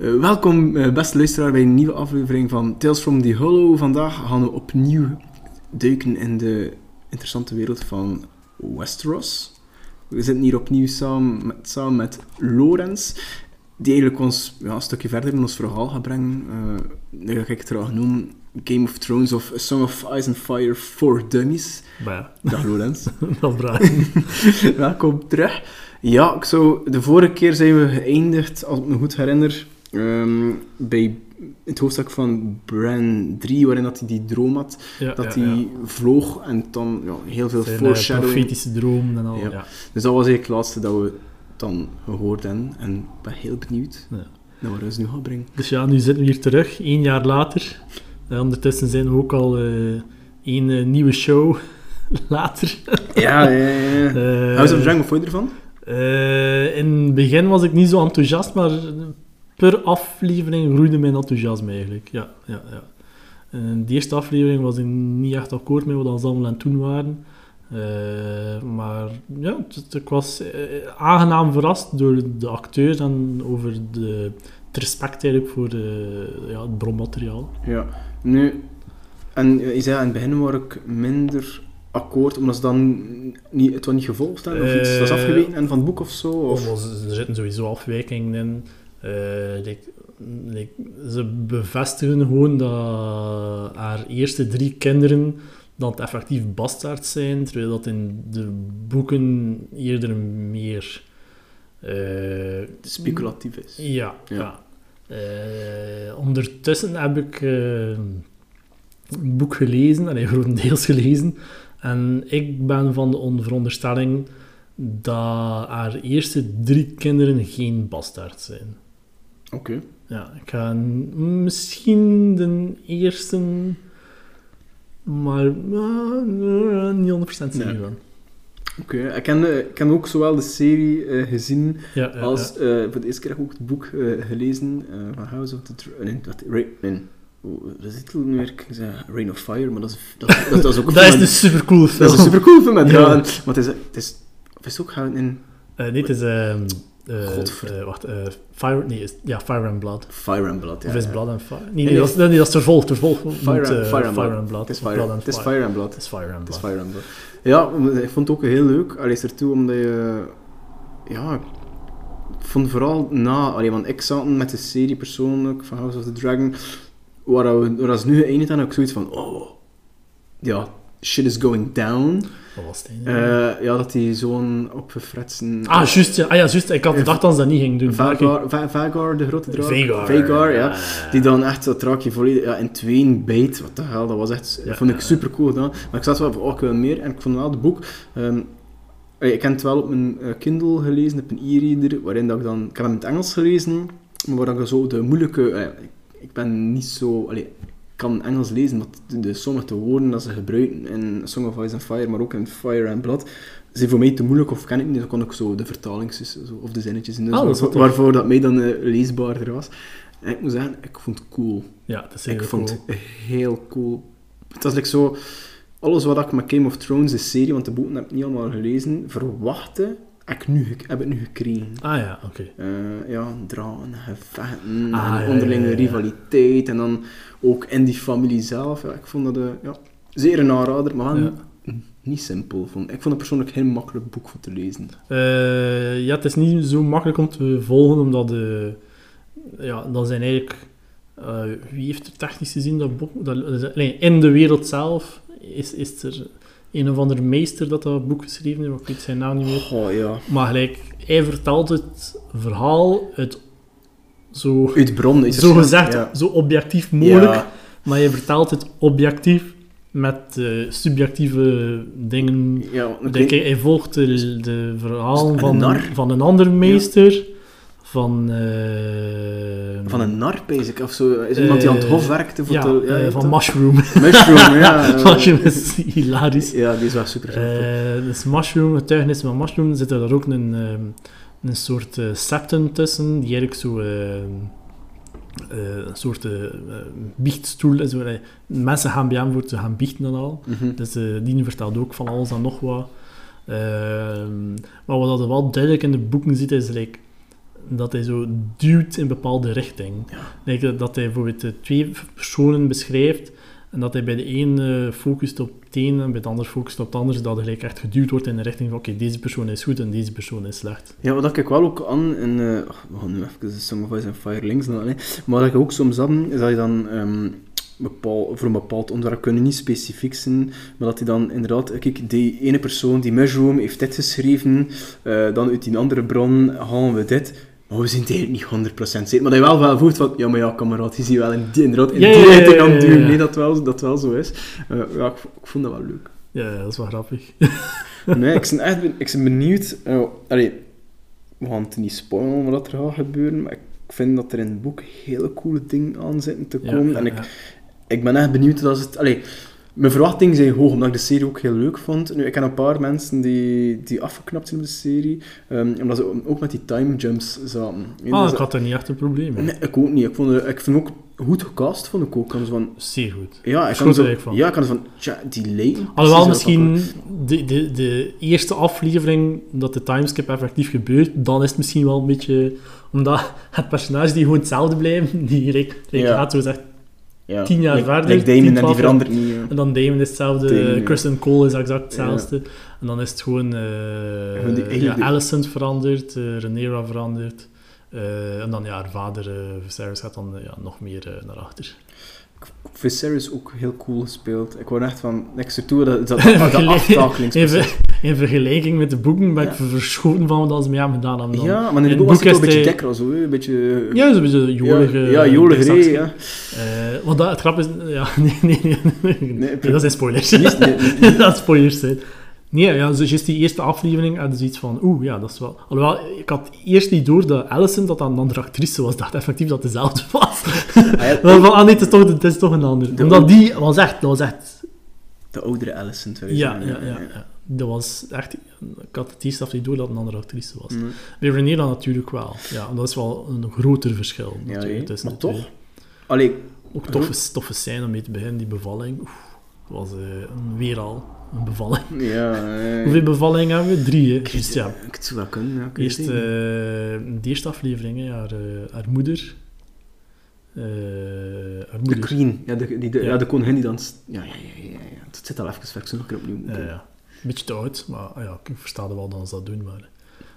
Uh, welkom, uh, beste luisteraar, bij een nieuwe aflevering van Tales from the Hollow. Vandaag gaan we opnieuw duiken in de interessante wereld van Westeros. We zitten hier opnieuw samen met, samen met Lorenz, die eigenlijk ons ja, een stukje verder in ons verhaal gaat brengen. Uh, dat ga ik het graag noemen. Game of Thrones of A Song of Ice and Fire for Dummies. Ja. Dag Lorenz. Dag Brian. Welkom terug. Ja, ik zou, de vorige keer zijn we geëindigd, als ik me goed herinner, um, bij het hoofdstuk van Bran 3, waarin dat hij die droom had, Ja, dat ja, hij ja. vloog en dan ja, heel veel Zijn eh, foreshadowing. profetische droom en al. Dus dat was eigenlijk het laatste dat we dan gehoord hebben. En ik ben heel benieuwd Ja. naar wat we nu gaan brengen. Dus ja, nu zitten we hier terug, één jaar later. Eh, ondertussen zijn we ook al eh één nieuwe show later. Ja, ja, ja. Eh, House of Dragon, wat vond je ervan? in het begin was ik niet zo enthousiast, maar per aflevering groeide mijn enthousiasme eigenlijk. Ja, ja, ja. En de eerste aflevering was ik niet echt akkoord met wat ze allemaal aan het doen waren. Eh, maar ja, ik was eh, aangenaam verrast door de acteurs en over de, het respect eigenlijk voor de, ja, het bronmateriaal. Ja. Nu, en eh, je zei aan het begin waar ik minder akkoord, omdat ze dan niet, het was niet gevolgd hebben of iets, is Eh, afgeweken en van het boek of zo? Of? Of, er zitten sowieso afwijkingen in. Eh, like- like, ze bevestigen gewoon dat haar eerste drie kinderen dan effectief bastaards zijn, terwijl dat in de boeken eerder meer... eh, Speculatief is. ja, Ja. ja. Eh, ondertussen heb ik eh, een boek gelezen, allee, grotendeels gelezen. En ik ben van de veronderstelling dat haar eerste drie kinderen geen bastaard zijn. Oké. Ja, ik ga misschien de eerste, maar eh, niet 100% zeker van. Oké, ik, ken, eh, ik heb ook zowel de serie eh, gezien Ja, ja, als ja. eh, voor de eerste keer heb ik ook het boek eh, gelezen van House of the Dragon. Nee, dat, nee, oh, is de titel nu weer? Ik zei Rain of Fire, maar dat is, dat, dat, dat is ook Dat is een- een supercool film. dat is een supercool film met Ja. Maar het is, het is, of is het ook gehouden in nee, het is... ehm eh, wacht, eh, Fire... Nee, is, ja, Fire and Blood. Fire and Blood? Ja, of is. Blood and Fire? Nee, Nee, dat, is, nee, dat is vervolg. vervolg Fire, and, eh, fire, and, Fire blood. and Blood. Het is Fire, Blood and het is Fire. fire and Blood. Het is Fire and Blood. Fire and Blood. Ja, ik vond het ook heel leuk. Allee, is ertoe omdat je... Ja, ik vond vooral na... Allee, want ik zat met de serie persoonlijk van House of the Dragon, waar, we, waar ze nu geëindigd hebben, heb ik zoiets van... Oh, ja, shit is going down. Wat was het? Eh, eigenlijk? ja, dat die zo'n opgefretsen... ah, juist. Ja. Ah, ja, juist. Ik had gedacht dat ze dat niet ging doen. Vagar, Va- Vagar, de grote draak. Vagar. Vagar, ja. Die dan echt dat draakje volledig ja, in tweeën bijt. Wat de hel, dat was echt... Ja, vond ik super cool gedaan. Maar ik zat wel van, oh, ik wil meer. En ik vond wel het boek... ehm, allee, ik heb het wel op mijn eh, Kindle gelezen, op een e-reader, waarin dat ik dan... Ik heb hem in het Engels gelezen, maar waar ik zo de moeilijke... eh, ik, ben niet zo... Allee, kan Engels lezen, maar de, de sommige woorden dat ze gebruiken in Song of Ice and Fire, maar ook in Fire and Blood, zijn voor mij te moeilijk of ken ik niet. Dan kon ik zo de vertalings of de zinnetjes in. Dus Ah, dat waarvoor dat mij dan eh, leesbaarder was. En ik moet zeggen, ik vond het cool. Ja, dat is Ik heel vond cool. het heel cool. Het was like zo... Alles wat ik met Game of Thrones, de serie, want de boeken heb ik niet allemaal gelezen, verwachtte, ik nu, gek- heb ik nu gekregen. Ah ja, oké. Eh, ja, dragen, gevechten, Ah, en onderlinge ja, ja, ja. rivaliteit, en dan ook in die familie zelf. Ja, ik vond dat eh, ja, zeer een aanrader, maar wel niet, simpel. Vond. Ik vond het persoonlijk geen makkelijk boek om te lezen. Eh, ja, het is niet zo makkelijk om te volgen, omdat de, ja, dat zijn eigenlijk... wie heeft er technisch gezien dat boek? Dat, nee, in de wereld zelf is, is er een of ander meester dat dat boek geschreven heeft, ik weet zijn naam niet meer. Oh ja. Maar gelijk, hij vertelt het verhaal uit zo, Uit bron is zo gezegd, Ja. zo objectief mogelijk, Ja. maar je vertaalt het objectief met eh, subjectieve dingen Ja. Denk, hij, hij volgt de, de verhalen Een van, nar? van een ander meester. Van... eh, Van een nar, bezig of zo. Is iemand die aan het Eh, hof werkte? Voor ja, eh, ja, van toch? Mushroom. Mushroom, ja. Mushroom is hilarisch. Ja, die is wel super. Dus Mushroom, getuigenissen van Mushroom, zit er daar ook een, ehm, een soort septum tussen, die eigenlijk zo... eh, een soort biechtstoel is. waar hij- Mensen gaan bij hem voor te gaan biechten en al. Mhm. Dus eh die vertelt ook van alles en nog wat. Ehm, maar wat je wel duidelijk in de boeken ziet, is like, dat hij zo duwt in een bepaalde richting. Like, dat hij bijvoorbeeld eh, twee personen beschrijft en dat hij bij de een eh, focust op het een en bij de ander focust op het ander, zodat hij gelijk echt geduwd wordt in de richting van oké, deze persoon is goed en deze persoon is slecht. Ja, wat ik wel ook aan in... eh, we gaan nu even de Song of Ice and Fire links dan, hè. maar wat ik ook soms had, is dat je dan ehm, bepaal, voor een bepaald onderwerp kunnen niet specifiek zijn, maar dat hij dan inderdaad, kijk, die ene persoon, die Mushroom, heeft dit geschreven, dan uit die andere bron halen we dit, maar we zijn het eigenlijk niet 100% zeker. Maar dat je wel wel voelt van, ja, maar ja, kameraad, je ziet wel in die, inderdaad in Ja, die richting aan het duwen. Nee, dat wel, dat wel zo is. Eh, ja, ik, ik vond dat wel leuk. Ja, dat is wel grappig. Nee, ik ben echt ik ben benieuwd. allee, we gaan het niet spoilen wat er gaat gebeuren, maar ik vind dat er in het boek hele coole dingen aan zitten te komen. ja, en ik, ik ben echt benieuwd dat het... Allee, mijn verwachtingen zijn hoog, omdat ik de serie ook heel leuk vond. Nu, ik ken een paar mensen die, die afgeknapt zijn op de serie, ehm, omdat ze ook met die time jumps zaten. Ah, ik had er niet echt een probleem mee. Nee, ik ook niet. Ik, vond, het- ik vind ook goed gecast, vond ik ook. Ik kan zo van, Zeer goed. ja, ik kan zo, van. ja, ik kan van, tja, die lijken Alhoewel misschien de, de, de eerste aflevering dat de timeskip effectief gebeurt, dan is het misschien wel een beetje... Omdat het personage die gewoon hetzelfde blijft, die like, like Ja. gaat zo zegt, Ja. tien jaar Like- verder, like Damon, 10, en die 12 verandert niet. ja. En dan Damon is hetzelfde, Damon. Kristen Cole is exact hetzelfde. En dan is het gewoon... eh ja, die- Alicent verandert, Rhaenyra verandert. eh, en dan ja, haar vader, eh gaat dan eh, ja, nog meer naar achter. Viserys ook heel cool gespeeld. Ik word echt van, niks ertoe dat, dat, dat, dat aftakelings... Even, in vergelijking met de boeken ben ik verschoten van wat ze mee hebben gedaan. hebben dan. Ja, maar in de boek was het een beetje hij- dekker, zo, hè, een beetje... Ja, zo'n beetje jolige... Ja, ja jolig, diksakje. hè, ja. Eh, want dat, het grap is... Ja, nee, nee, nee. nee, Nee, dat zijn spoilers. Nee. dat spoilers zijn. Nee, ja, dus die eerste aflevering hadden ze iets van... Oeh, ja, dat is wel... Alhoewel, ik had eerst niet door dat Alison dat dan een andere actrice was. Dacht effectief dat het dezelfde was. Ah, ja, van, ah nee, het is toch, het is toch een andere. De Omdat die was echt... Dat was echt... De oudere je Ja, zeggen, ja, ja, ja. Dat was echt... Ik had het eerst af niet door dat het een andere actrice was. Mm. Bij Renera natuurlijk wel. Ja, dat is wel een groter verschil. Ja, maar toch. twee. Allee, Ook toffe, toffe scène om mee te beginnen, die bevalling. Oef, dat was eh, een weer al een bevalling. ja... eh, Hoeveel bevallingen hebben we? Drie, hè? Dus ja, Ik zou wel kunnen, ja. eerst, eh, de eerste aflevering, hè, haar, eh, haar moeder. haar De queen, ja, de, die, de, ja. Ja. de koningin die dan... Ja, ja, ja, ja, ja. Het zit al even ver, ik zou nog een keer opnieuw Ja, ja. Een beetje te oud, maar ah ja, ik versta wel dat ze dat doen. Maar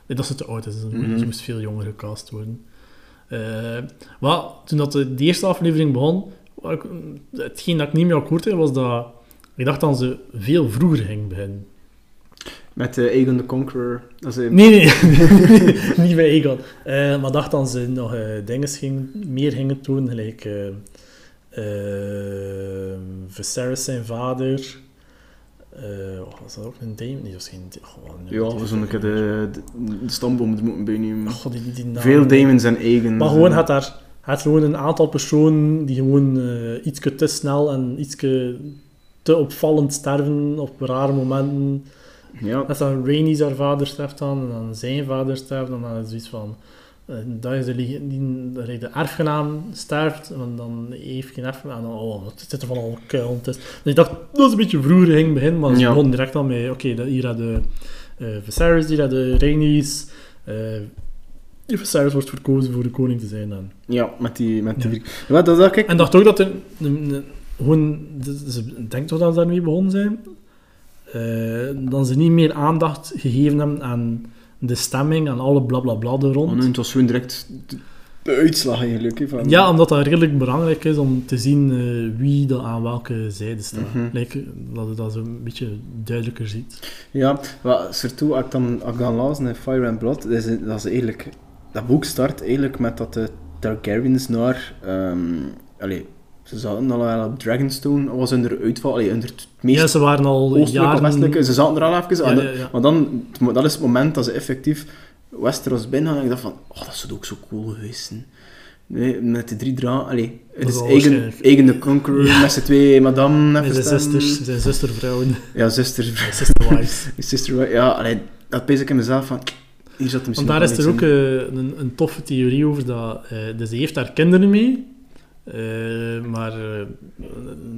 nee, dat ze te oud is, ze, Mhm. moest veel jonger gecast worden. Eh, maar toen dat de, de eerste aflevering begon, hetgeen dat ik niet meer akkoord heb, was dat ik dacht dat ze veel vroeger ging beginnen. Met uh, Aegon the Conqueror. Dat is, eh, Nee, nee, niet bij Egon. Eh, maar dacht dat ze nog dingen ging, meer gingen doen, gelijk eh, Viserys zijn vader. eh was dat ook een Dame? Nee, dat was geen... Oh, nee, ja, keer de, de, de stamboom moeten bijnemen. Oh, die, die, die naam. Veel Damons en Aegon. Maar gewoon had daar had gewoon een aantal personen die gewoon iets te snel en iets te opvallend sterven op rare momenten. Ja, Als dan Rainy's haar vader sterft dan, en dan zijn vader sterft, dan is het zoiets van... eh, dat is de, die, de erfgenaam sterft, en dan heeft geen erfgenaam, en dan, oh, het zit er van al kuil. Dus ik dacht, dat is een beetje vroeger ging beginnen, maar ze Ja. begonnen direct al met, oké, dat hier hadden uh, Viserys, hier hadden Rhaenys, eh Viserys wordt verkozen voor de koning te zijn dan. ja met die... Met Ja. die ja, dat, dat, kijk, En dacht ook dat er een, een- gewoon, ze denkt toch dat ze daarmee begonnen zijn, eh, dat ze niet meer aandacht gegeven hebben aan de stemming en alle blablabla er oh, rond. nee, het was gewoon direct de, uitslag eigenlijk. Van, Ja, omdat dat redelijk belangrijk is om te zien eh, wie dat aan welke zijde staat. Mhm. Like, dat je dat zo een beetje duidelijker ziet. Ja, maar surtout als ik dan, als ik dan las in Fire and Blood, dat is, dat is eigenlijk... Dat boek start eigenlijk met dat de Targaryens naar... ehm allee, ze zaten al wel op Dragonstone, was hun uitval, allee, onder het meest Ja, ze waren al oostelijke westelijke, ze zaten er al even, ja, ja. maar dan, dat is het moment dat ze effectief Westeros binnen en ik dacht van, oh, dat zou ook zo cool geweest zijn. Nee, met de drie draden, allee, het is eigen, eigen de Conqueror, Ja. met z'n twee madame, Met zijn zusters, zijn zustervrouwen, Ja, zuster, sisterwives. sister, ja, allee, dat pees ik in mezelf van, hier zat er misschien Want daar is er ook eh, een, een toffe theorie over dat... eh, dus ze heeft haar kinderen mee, maar eh,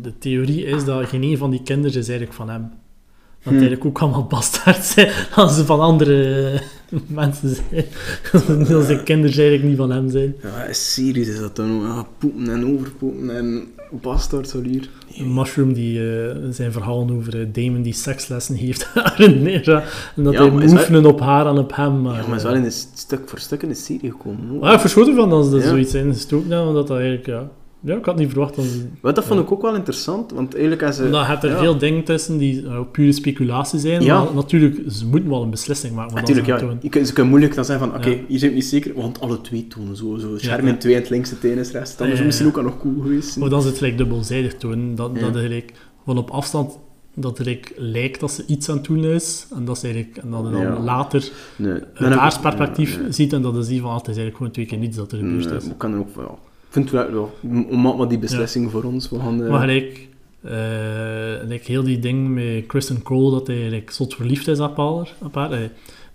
de theorie is dat geen een van die kinderen is eigenlijk van hem. Dat Hmm. eigenlijk ook allemaal bastaard zijn als ze van andere mensen zijn. Als de kinderen eigenlijk niet van hem zijn. Ja, serieus is dat dan? Ja, poepen en overpoepen en bastard hier. Mushroom die eh, zijn verhalen over eh, Damon die sekslessen heeft aan Renera. En dat Ja, hij oefenen op haar en op hem. Maar, Ja, maar is wel in een stuk voor stuk in de serie gekomen. hoor. Ah, ik verschoot ervan dat ze er Ja. zoiets in gestoken hebben, omdat dat eigenlijk, ja... Ja, ik had niet verwacht dat ze... Maar dat vond ik ook wel interessant, want eigenlijk als ze... Omdat je hebt er ja. veel dingen tussen die uh, pure speculatie zijn, Ja. maar natuurlijk, ze moeten wel een beslissing maken. maar Natuurlijk, ja. ze het Je kunt, ze kunnen moeilijk dan zeggen van, oké, Ja. hier zijn we niet zeker, want alle twee tonen zo. zo. In twee en het linkse teen is rechts. Dat is ja, misschien ja. ook al nog cool geweest. Of dan ze het gelijk dubbelzijdig tonen, dat, Ja. dat het eigenlijk van op afstand dat het eigenlijk lijkt dat ze iets aan het doen is, en dat, ze eigenlijk, en dat je dan Ja. later Nee. uit haar perspectief ziet en dat je ziet van, ah, het is eigenlijk gewoon twee keer niets dat er gebeurd Nee, is. maar ik kan er ook wel... Vind het wel, om maar die beslissing voor ons. We gaan, eh, Maar gelijk, gelijk heel die ding met Kristen Cole, dat hij like, zot verliefd is op haar. Op haar. eh,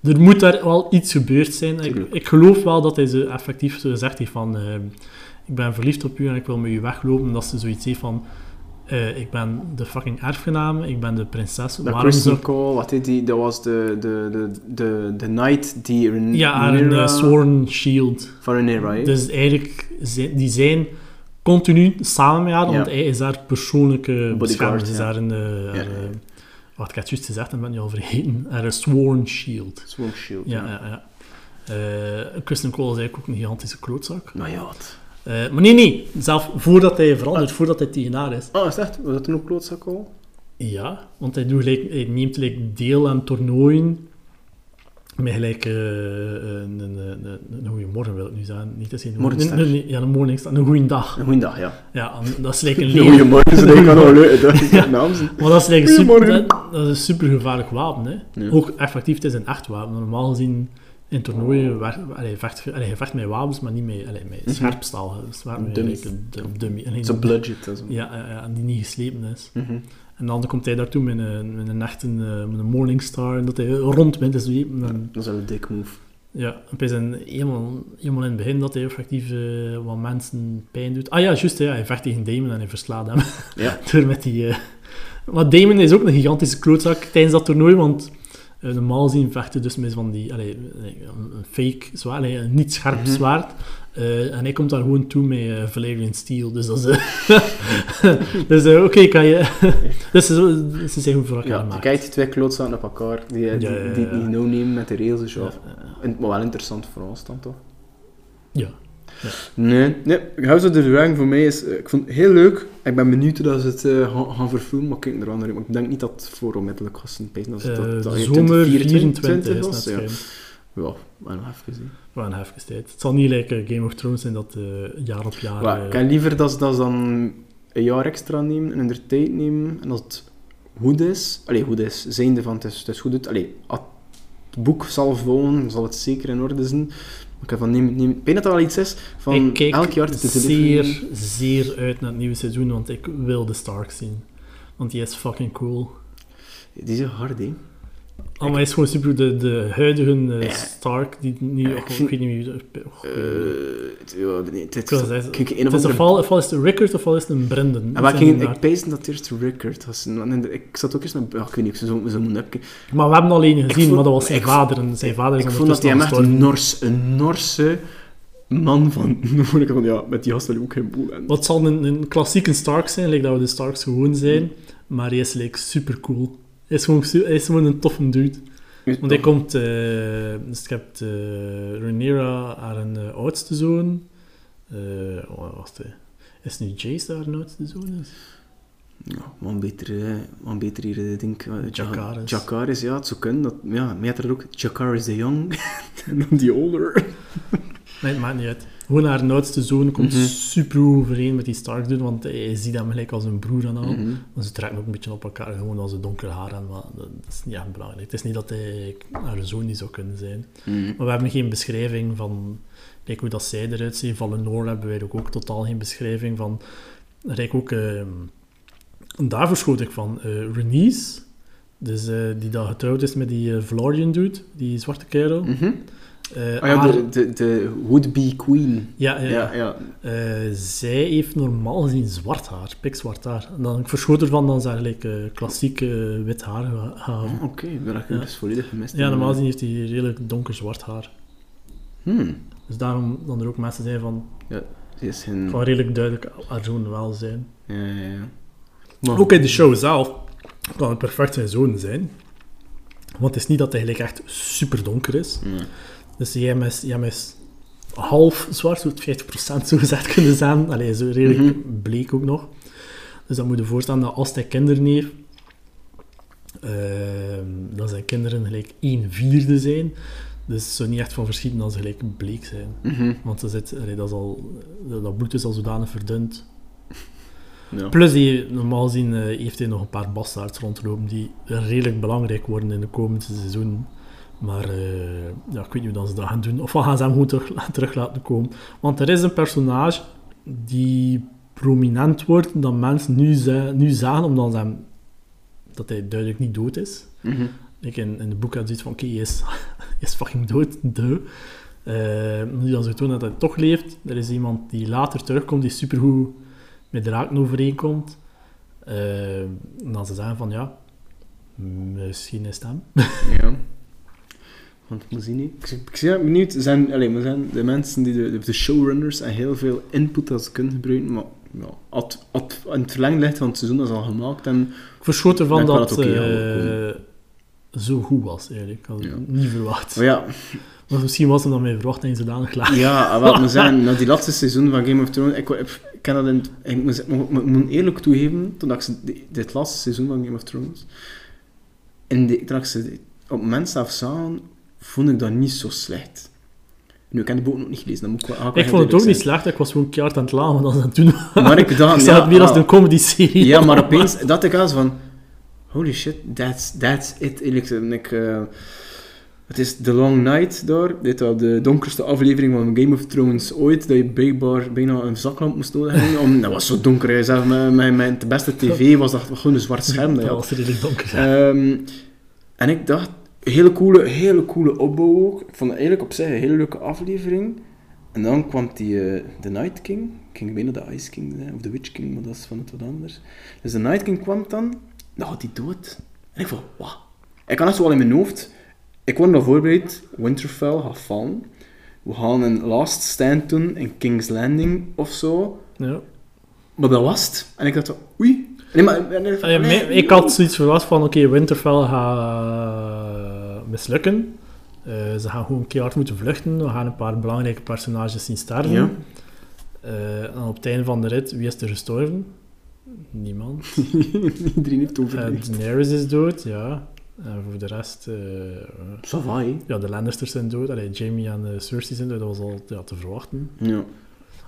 er moet daar wel iets gebeurd zijn. Ik, ik geloof wel dat hij ze effectief zo gezegd heeft van... ik ben verliefd op u en ik wil met u weglopen. En dat ze zoiets heeft van... eh, ik ben de fucking erfgename, ik ben de prinses. dat Waarom Kristen zou ik... Cole, wat heet die? Dat was de, de, de, de, de knight die... Ja, haar een eh, sworn shield. Van Rhaenyra, hè? Dus eigenlijk, zijn- die zijn continu samen met haar, Ja. want hij is haar persoonlijke beschermer. Is ja. haar een... eh, haar, Ja. Wacht, ik had het juist gezegd en ben je al vergeten. Haar sworn shield. Sworn shield, Ja, ja, ja. Eh, Kristen Cole is eigenlijk ook een gigantische klootzak. Nou ja, wat... Eh, maar nee, nee. Zelf voordat hij verandert, voordat hij tegen haar is. Oh, is echt? Was dat toen ook klootzak al? Ja, want hij, doet gelijk, hij neemt gelijk deel aan toernooien met gelijk eh, een, een, een, een, goede morgen wil ik nu zeggen. Niet dat een een, ja, een morningstar, een goede dag. Een goeie dag, ja. Ja, dat is gelijk een Een goeie morgen, ze denken wel leuk. Dat is Ja. naam. Maar dat is, een super, dat, dat is een super gevaarlijk wapen. Hè. Ja. Ook effectief, het is een echt wapen. Normaal gezien in toernooien vecht, je- vecht met wapens, maar niet met, allee, met Mhm. scherpstaal. Zwaar met Dummies. like, een dummy. Dat is een- ja, ja, ja, en die niet geslepen is. Mhm. En dan komt hij daartoe met een, met een echte eh, met een Morningstar, en dat hij rond met is. En, Dat is wel een dik move. ja, en zijn eenmaal, eenmaal in het begin dat hij effectief eh, wat mensen pijn doet. Ah ja, juist, ja, hij vecht tegen Damon en hij verslaat hem. Ja. Door met die... eh, Maar Damon is ook een gigantische klootzak tijdens dat toernooi, want normaal zien vechten dus met van die... Allee, een fake zwaard, allee, een niet scherp Mhm. zwaard. Eh, en hij komt daar gewoon toe met uh, Valerian Steel, dus dat is... eh, dus eh, oké, kan je... dus ze, ze zijn goed voor elkaar Ja, gemaakt. kijkt die twee klootzaken op elkaar, die, Ja, die, die no nemen met de rails, dus En- Maar wel interessant voor ons dan toch? ja. Nee, nee. House of the Dragon voor mij is... eh, Ik vond het heel leuk. Ik ben benieuwd hoe dat ze het eh, gaan, gaan verfilmen, maar kijk er aan. Maar ik denk niet dat het voor onmiddellijk gaat zijn. Dat, Eh, dat, dat zomer 2024 24 is was. net Ja, ja maar nog even zien. We gaan even tijd. Het zal niet lijken Game of Thrones zijn dat eh, jaar op jaar... Maar eh, ik heb liever dat ze, dat dan een jaar extra nemen en er tijd nemen. En als het goed is... Allee, goed is. Zijnde van het is, het is goed. Allee, het boek zal volgen, zal het zeker in orde zijn. Ik van neem, neem, ik weet dat dat wel iets is van ik kijk elk jaar te zeer, zeer uit naar het nieuwe seizoen, want ik wil de Stark zien. Want die is fucking cool. Die is hard, hè. Oh, maar hij is gewoon super. De, de huidige Ja. Stark, die nu... Ja, oh, ik ik, weet niet wie... oh, het- ja, nee, Ik wil zeggen, kijk, een het of is ofwel, ofwel is het Rickard ofwel is het een Brendan. En Dat waar zijn ging, ik pees dat het eerst Rickard was. En Ik zat ook eens met... Ja, ik weet niet, ik zou zo hebben. Maar we hebben alleen gezien, vond- maar dat was zijn ik vader. En zijn vader is Ik vond dat hij hem echt een, gestorven. Nors, een Norse man van... Dan ik van, ja, met die gast wil ik ook geen boel aan. Wat zal een, een klassieke Stark zijn, like dat we de Starks gewoon zijn. Maar hij is like, super cool. Hij is, gewoon, hij is gewoon een toffe dude. Want hij komt... eh dus je hebt eh Rhaenyra, haar een, eh, oudste zoon. Eh oh, wacht, hè. Is nu Jace haar oudste zoon is? Ja, wat beter, wat beter hier, denk ik. Jacaerys. Jacaerys, ja, het zou kunnen. Dat, ja, mij had er ook Jacaerys the Young. en dan die older. Nee, het maakt niet uit. Gewoon haar oudste zoon komt Mhm. super overeen met die Stark doen, want hij ziet hem gelijk als een broer en al. Mhm. Maar ze trekken ook een beetje op elkaar, gewoon als ze donker haar aan, maar dat, is niet echt belangrijk. Het is niet dat hij haar zoon niet zou kunnen zijn. Mhm. Maar we hebben geen beschrijving van kijk hoe dat zij eruit ziet. Van Lenore hebben wij ook, ook totaal geen beschrijving van. Rijk ook, ehm, en daar verschoot ik van. eh Renice, dus, eh, die dat getrouwd is met die uh, Valorian dude, die zwarte kerel. Ah ja, de, de, de would-be queen. ja, ja, ja. Ja, ja. Eh, zij heeft normaal gezien zwart haar, pikzwart haar. En dan, ik verschoot ervan dan ze eigenlijk eh, klassiek wit haar gehouden. Oh, Oké, ik ben dat Ja. dus volledig gemist. Ja, normaal gezien heeft hij redelijk donker zwart haar. Hmm. Dus daarom dan er ook mensen zijn van, Die is geen... van redelijk duidelijk haar zoon wel zijn. Ja, ja, ja. Maar- Ook in de show zelf kan het perfect zijn zoon zijn. Want het is niet dat hij eigenlijk echt super donker is. Ja. Dus jij is, jij half zwart, zo 50% zo gezegd kunnen zijn. Allee, zo redelijk Mhm. bleek ook nog. Dus dan moet je voorstellen dat als hij kinderen heeft, ehm, dat zijn kinderen gelijk 1 vierde zijn. Dus zo niet echt van verschieten als ze gelijk bleek zijn. Mhm. Want er zit, allee, dat, is al, dat bloed is al zodanig verdund. Ja. Plus, die, normaal gezien eh, heeft hij nog een paar bastaards rondlopen die redelijk belangrijk worden in de komende seizoen. Maar eh, ja, ik weet niet hoe dat ze dat gaan doen. Of gaan ze hem gewoon terug, terug laten komen. Want er is een personage die prominent wordt, dat mensen nu, ze- nu zagen, omdat ze hem, dat hij duidelijk niet dood is. Mhm. Ik in, in het boek had zoiets van, oké, hij, is, is fucking dood, de. Eh, nu dat ze tonen dat hij toch leeft, er is iemand die later terugkomt, die supergoed met Draken overeenkomt. Eh, en dan ze zeggen van, ja, misschien is het hem. Ja. Want we zien niet. Ik, ik ben benieuwd. Zijn, allee, we zijn de mensen die de, de showrunners en heel veel input dat ze kunnen gebruiken. Maar ja, at, at, in het verlengde ligt van het seizoen dat ze al gemaakt en Ik verschoot ervan dat het oké zo goed was, eigenlijk. Ik had het Ja. niet verwacht. Maar ja, Maar misschien was het dan mijn verwachting zodanig laag. ja wat we zijn, na die laatste seizoen van Game of Thrones, ik, ik, ik ken dat in, ik moet, eerlijk toegeven, toen ik dit laatste seizoen van Game of Thrones, en de, toen ik ze op mensen af zagen, vond ik dat niet zo slecht. Nu, ik heb de boek nog niet gelezen, dat moet ik wel Ik vond het ook niet slecht, ik was gewoon keihard aan het lachen, want dat ze aan het doen waren. Maar ik dacht, Ik zag ja, het meer als ah. een comedy-serie. Ja, maar opeens dat ik als van, holy shit, that's, that's it. Ik, eh, het is The Long Night daar. Dit was de donkerste aflevering van Game of Thrones ooit. Dat je blijkbaar bijna een zaklamp moest nodig hebben. Om, dat was zo donker. hè. Zelf met, met, met de beste tv was dat gewoon een zwart scherm. Dat Dat je was redelijk donker. Ehm, en ik dacht, hele coole, hele coole opbouw ook. Ik vond het eigenlijk op zich een hele leuke aflevering. En dan kwam die, eh, The Night King. Ik ging bijna de Ice King zijn, of de Witch King, maar dat is van het wat anders. Dus de Night King kwam dan, dan gaat hij dood. En ik vond, wauw. Ik had zo al in mijn hoofd, ik word al voorbereid, Winterfell gaat vallen. We gaan een last stand doen in King's Landing of zo. Ja. Maar dat was het. En ik dacht, oei. Nee, maar, nee, nee, mij- ik had zoiets verwacht van, oké, Winterfell gaat eh, mislukken. Eh, ze gaan gewoon keihard moeten vluchten. We gaan een paar belangrijke personages zien sterven. Ja. Eh, en op het einde van de rit, wie is er gestorven? Niemand. Iedereen heeft Eh overleefd. Daenerys is dood, ja. En voor de rest... eh, Savai. ja, de Lannisters zijn dood. Allee, Jamie en eh, Cersei zijn dood. Dat was al ja, te verwachten. Ja.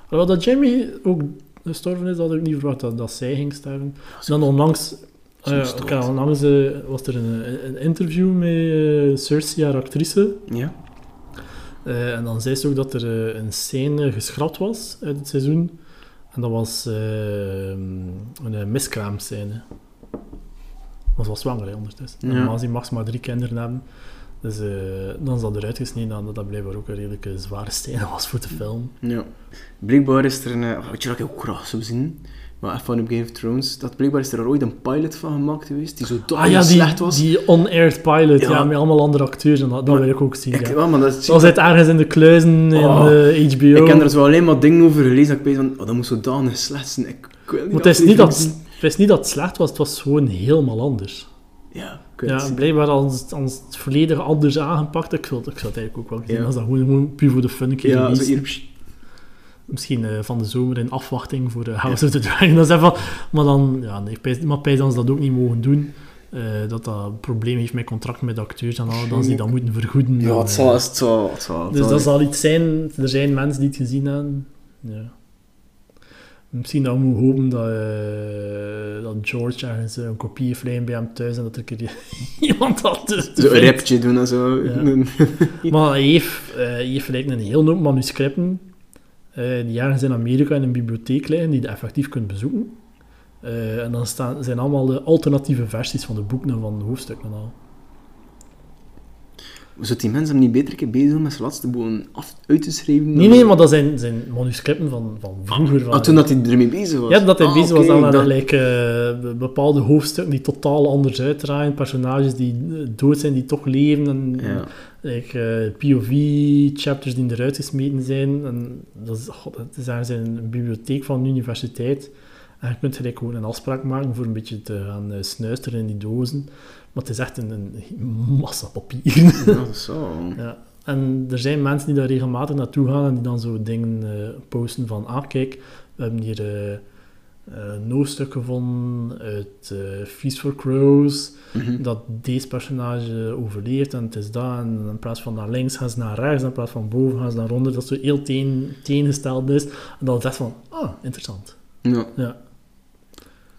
Alhoewel dat Jamie ook gestorven is, had ik niet verwacht dat, dat zij ging sterven. Dan onlangs, Soms eh, had onlangs eh, was er een, een interview met eh, Cersei, haar actrice. Ja. En dan zei ze ook dat er een scène geschrapt was uit het seizoen. En dat was een uh, miskraamscène. Want ze was zwanger hè, ondertussen. En Ja. Normaal mag ze maar drie kinderen hebben. Dus eh, dan is dat eruit gesneden en dat dat blijkbaar ook een redelijke zware scène was voor de film. ja. Blijkbaar is er een... eh, Weet je wat ik ook graag zou zien? Maar even op Game of Thrones. Dat blijkbaar is er ooit een pilot van gemaakt geweest, die zo Ah ja, slecht die, was. die on-aired pilot, ja. Ja. met allemaal andere acteurs. En dat, dat wil ik ook zien. ik, ja. maar dat. Dat zit ergens in de kluizen Oh. in eh, HBO. Ik heb er zo alleen maar dingen over gelezen dat ik weet van, oh, dat moet zodanig slecht zijn. Ik, ik wil Maar het is, niet dat, het is niet dat het slecht was, het was gewoon helemaal anders. Ja, wil Ja, blijkbaar als, het volledig anders aangepakt. Ik zou, het- ik zou het eigenlijk ook wel zien. Als dat gewoon, gewoon puur voor de fun keer Ja, zo hier... Misschien eh, van de zomer in afwachting voor House of the Dragon. Dat is even, maar dan, ja, nee, ik pijs- maar dat ze dat ook niet mogen doen. eh, dat dat een probleem heeft met contracten met acteurs en al, dat ze dat moeten vergoeden. Ja, het eh, zal, het zal, het zal. het Dus dat zal iets zijn, er zijn mensen die het gezien hebben. Ja. Misschien dat we moeten hopen dat, eh, dat George ergens een kopie heeft liggen bij hem thuis en dat er een keer iemand had. te- te Zo een vinden. rapje doen en zo. Ja. Maar hij heeft, hij heeft gelijk een heel hoop manuscripten eh, die ergens in Amerika in een bibliotheek liggen, die je effectief kunt bezoeken. Eh, en dan staan, zijn allemaal de alternatieve versies van de boeken en van de hoofdstukken en al. Zou die mensen hem niet beter keer bezig zijn met zijn laatste boeken af, uit te schrijven? Nee, nee, maar dat zijn, zijn manuscripten van, van vroeger. Van, Ah, toen dat hij ermee bezig was? Ja, dat hij Ah, bezig was aan like, eh, bepaalde hoofdstukken die totaal anders uitdraaien. Personages die eh, dood zijn, die toch leven. En, Ja. like, eh, POV-chapters die eruit gesmeten zijn. En dat is, god, het is in een bibliotheek van een universiteit. En je kunt gelijk gewoon een afspraak maken voor een beetje te gaan eh, snuisteren in die dozen. Maar het is echt een, een massa papier. Ja, dat is zo. Ja. En er zijn mensen die daar regelmatig naartoe gaan en die dan zo dingen eh, posten van, ah kijk, we hebben hier eh, eh, een hoofdstuk gevonden uit eh Feast for Crows, Mhm. dat deze personage overleeft en het is dat. En in plaats van naar links gaan ze naar rechts, in plaats van boven gaan ze naar onder, dat zo heel teen, teengesteld is. En dat is echt van, ah, interessant. Ja, Ja.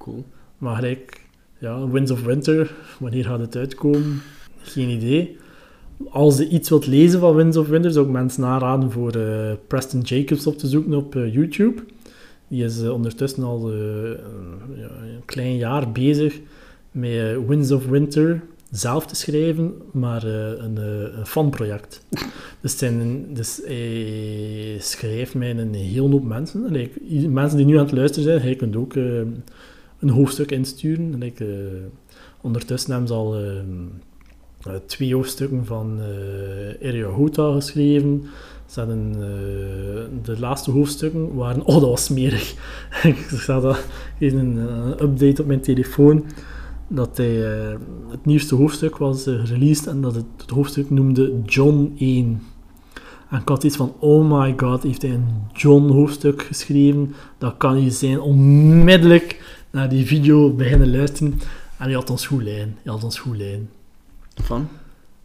Cool. Maar gelijk, ja, Winds of Winter, wanneer gaat het uitkomen? Geen idee. Als je iets wilt lezen van Winds of Winter, zou ik mensen aanraden voor eh, Preston Jacobs op te zoeken op eh, YouTube. Die is eh, ondertussen al een- ja, een klein jaar bezig met Winds of Winter zelf te schrijven, maar een, een fanproject. dus, zijn, dus hij schrijft met een hele hoop mensen. En mensen die nu aan het luisteren zijn, hij kunt ook een hoofdstuk insturen. En like, eh, ondertussen hebben ze al eh, eh, twee hoofdstukken van Area Hota geschreven. Ze hadden de laatste hoofdstukken waren... Oh, dat was smerig. ik zag dat in een update op mijn telefoon. Dat hij, het nieuwste hoofdstuk was gereleased en dat het, het hoofdstuk noemde John 1. En ik had iets van, oh my god, heeft hij een John-hoofdstuk geschreven? Dat kan niet zijn. Onmiddellijk naar die video beginnen luisteren. En hij had ons goed lijn. Hij had ons goed lijn. Van?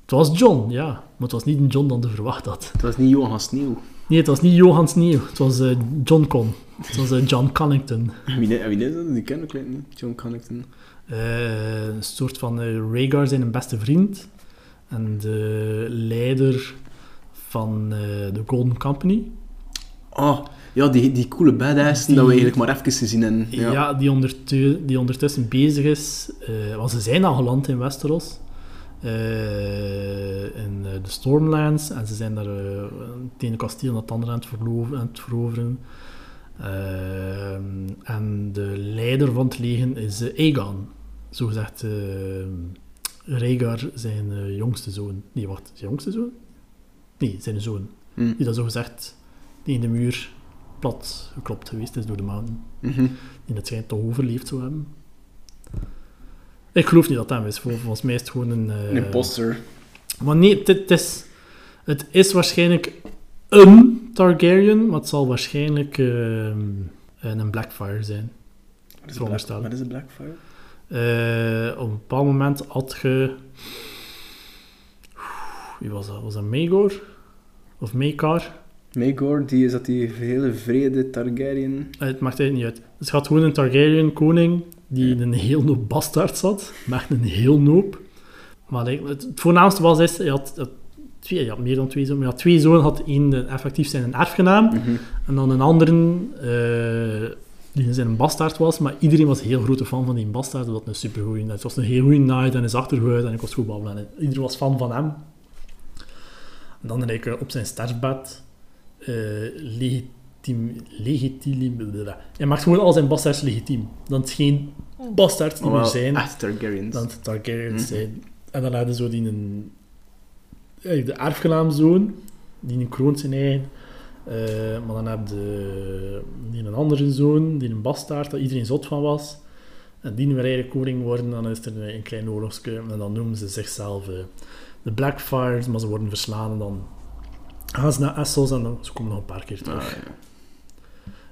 Het was John, ja. Maar het was niet een John dan de verwacht had. Het was niet Johan Sneeuw. Nee, het was niet Johan Sneeuw. Het was eh, John Con. Het was eh, John Connington. Wie, wie is dat? Die ken ik niet. John Connington. Eh, een soort van Rhaegar zijn een beste vriend. En de leider van de Golden Company. Oh, ja, die, die coole badass Die- dat we eigenlijk maar even gezien hebben. Ja, Ja. die, ondertu- die ondertussen bezig is. eh want ze zijn al geland in Westeros. eh, in eh, de Stormlands. En ze zijn daar eh, het ene kasteel naar het andere aan het, verloven, aan het veroveren. En de leider van het leger is Aegon. Zogezegd uh, Rhaegar, zijn jongste zoon. Nee, wacht, zijn jongste zoon? Nee, zijn zoon. Hm. Die dat zogezegd tegen de muur plat geklopt geweest is door de mountain Mhm. die het schijnt toch overleefd zou hebben. Ik geloof niet dat dat hem is. Vol- Volgens mij is het gewoon een... eh, Een imposter. Maar nee, het, het is, het is waarschijnlijk een Targaryen, maar het zal waarschijnlijk ehm, een Blackfire zijn. Wat is, een Black, veronderstellen. wat is een Blackfire? Eh, op een bepaald moment had je... Wie was dat? Was dat Maegor? Of Maekar? Maegor, die is dat die hele vrede Targaryen. Eh, Het maakt eigenlijk niet uit. Het gaat gewoon een Targaryen koning die in een heel hoop bastaard zat. Met een heel hoop. Maar het, het voornaamste was, is, hij had, had twee, hij had meer dan twee zonen. Maar hij had twee zonen, had één de- effectief zijn een erfgenaam. Mhm. En dan een andere eh, die zijn een bastaard was. Maar iedereen was een heel grote fan van die bastaard. Het een supergoeie... Het was een heel goede night en is achtergehouden. En ik was goed babbelen. En iedereen was fan van hem. En dan ik op zijn sterfbed... eh legitiem... Legitiem... Hij maakt gewoon al zijn bastards legitiem. Dan het geen bastards die Oh, meer zijn Echt Targaryens. dan het Targaryens Mhm. zijn. En dan hadden zo die een... eh, De erfgenaamzoon, die een kroont zijn eigen. Eh, maar dan heb je die een andere zoon, die een bastaard, dat iedereen zot van was. En die weer eigenlijk koning worden, dan is er een, klein oorlogsje. En dan noemen ze zichzelf de Blackfires, maar ze worden verslaan. En dan gaan ze naar Essos en dan, ze komen nog een paar keer terug. Ah,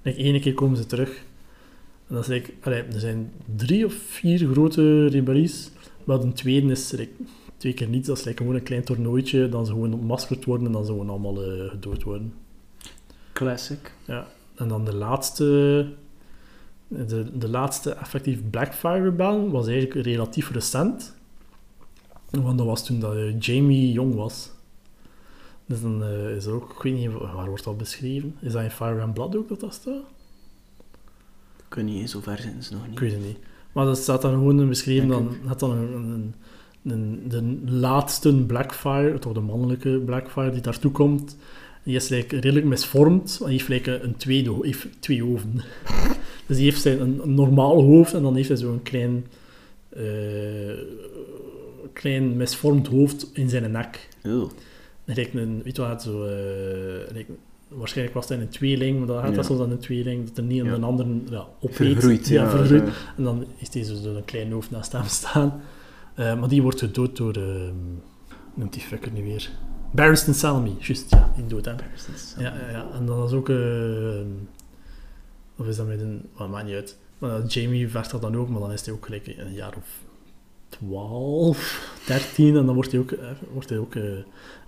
ja. Ene keer komen ze terug. En dan zeg ik, allee, er zijn drie of vier grote rebellies. Maar de tweede is like, twee keer niets. Dat is like, gewoon een klein toernooitje. Dan ze gewoon ontmaskerd worden en dan ze gewoon allemaal eh, gedood worden. Classic. Ja. En dan de laatste... De, de laatste effectief Blackfire rebellion was eigenlijk relatief recent. Want dat was toen dat eh, Jamie jong was. Dus dan eh, is er ook... Ik weet niet, waar wordt dat beschreven? Is dat in Fire and Blood ook dat dat staat? Ik weet niet, zo ver zijn ze nog Ik niet. weet het niet. Maar dat staat dan gewoon beschreven, Denk dan had dan een, een, de, de laatste Blackfire, toch de mannelijke Blackfire die daartoe komt, die is like, redelijk misvormd. Hij heeft like, een tweede, heeft twee hoofden. dus die heeft zijn, een, een normaal hoofd en dan heeft hij zo'n klein, eh, klein misvormd hoofd in zijn nek. Oh. Like een, weet wat, zo, eh, like, waarschijnlijk was hij een tweeling, maar dat gaat Ja. dat soms aan een tweeling, dat er niet Ja. een ander ja, opeet. Vergroeid, ja. vergroeid. En dan is deze zo een klein hoofd naast hem staan. Eh, maar die wordt gedood door, ehm noemt die fucker nu weer? Barristan Salami, juist, ja, die dood hem. Ja, ja, en dan is ook, ehm of is dat met een, wat maakt niet uit. Maar Jamie vecht dat dan ook, maar dan is hij ook gelijk een jaar of 12, 13 en dan wordt hij ook, eh, wordt hij ook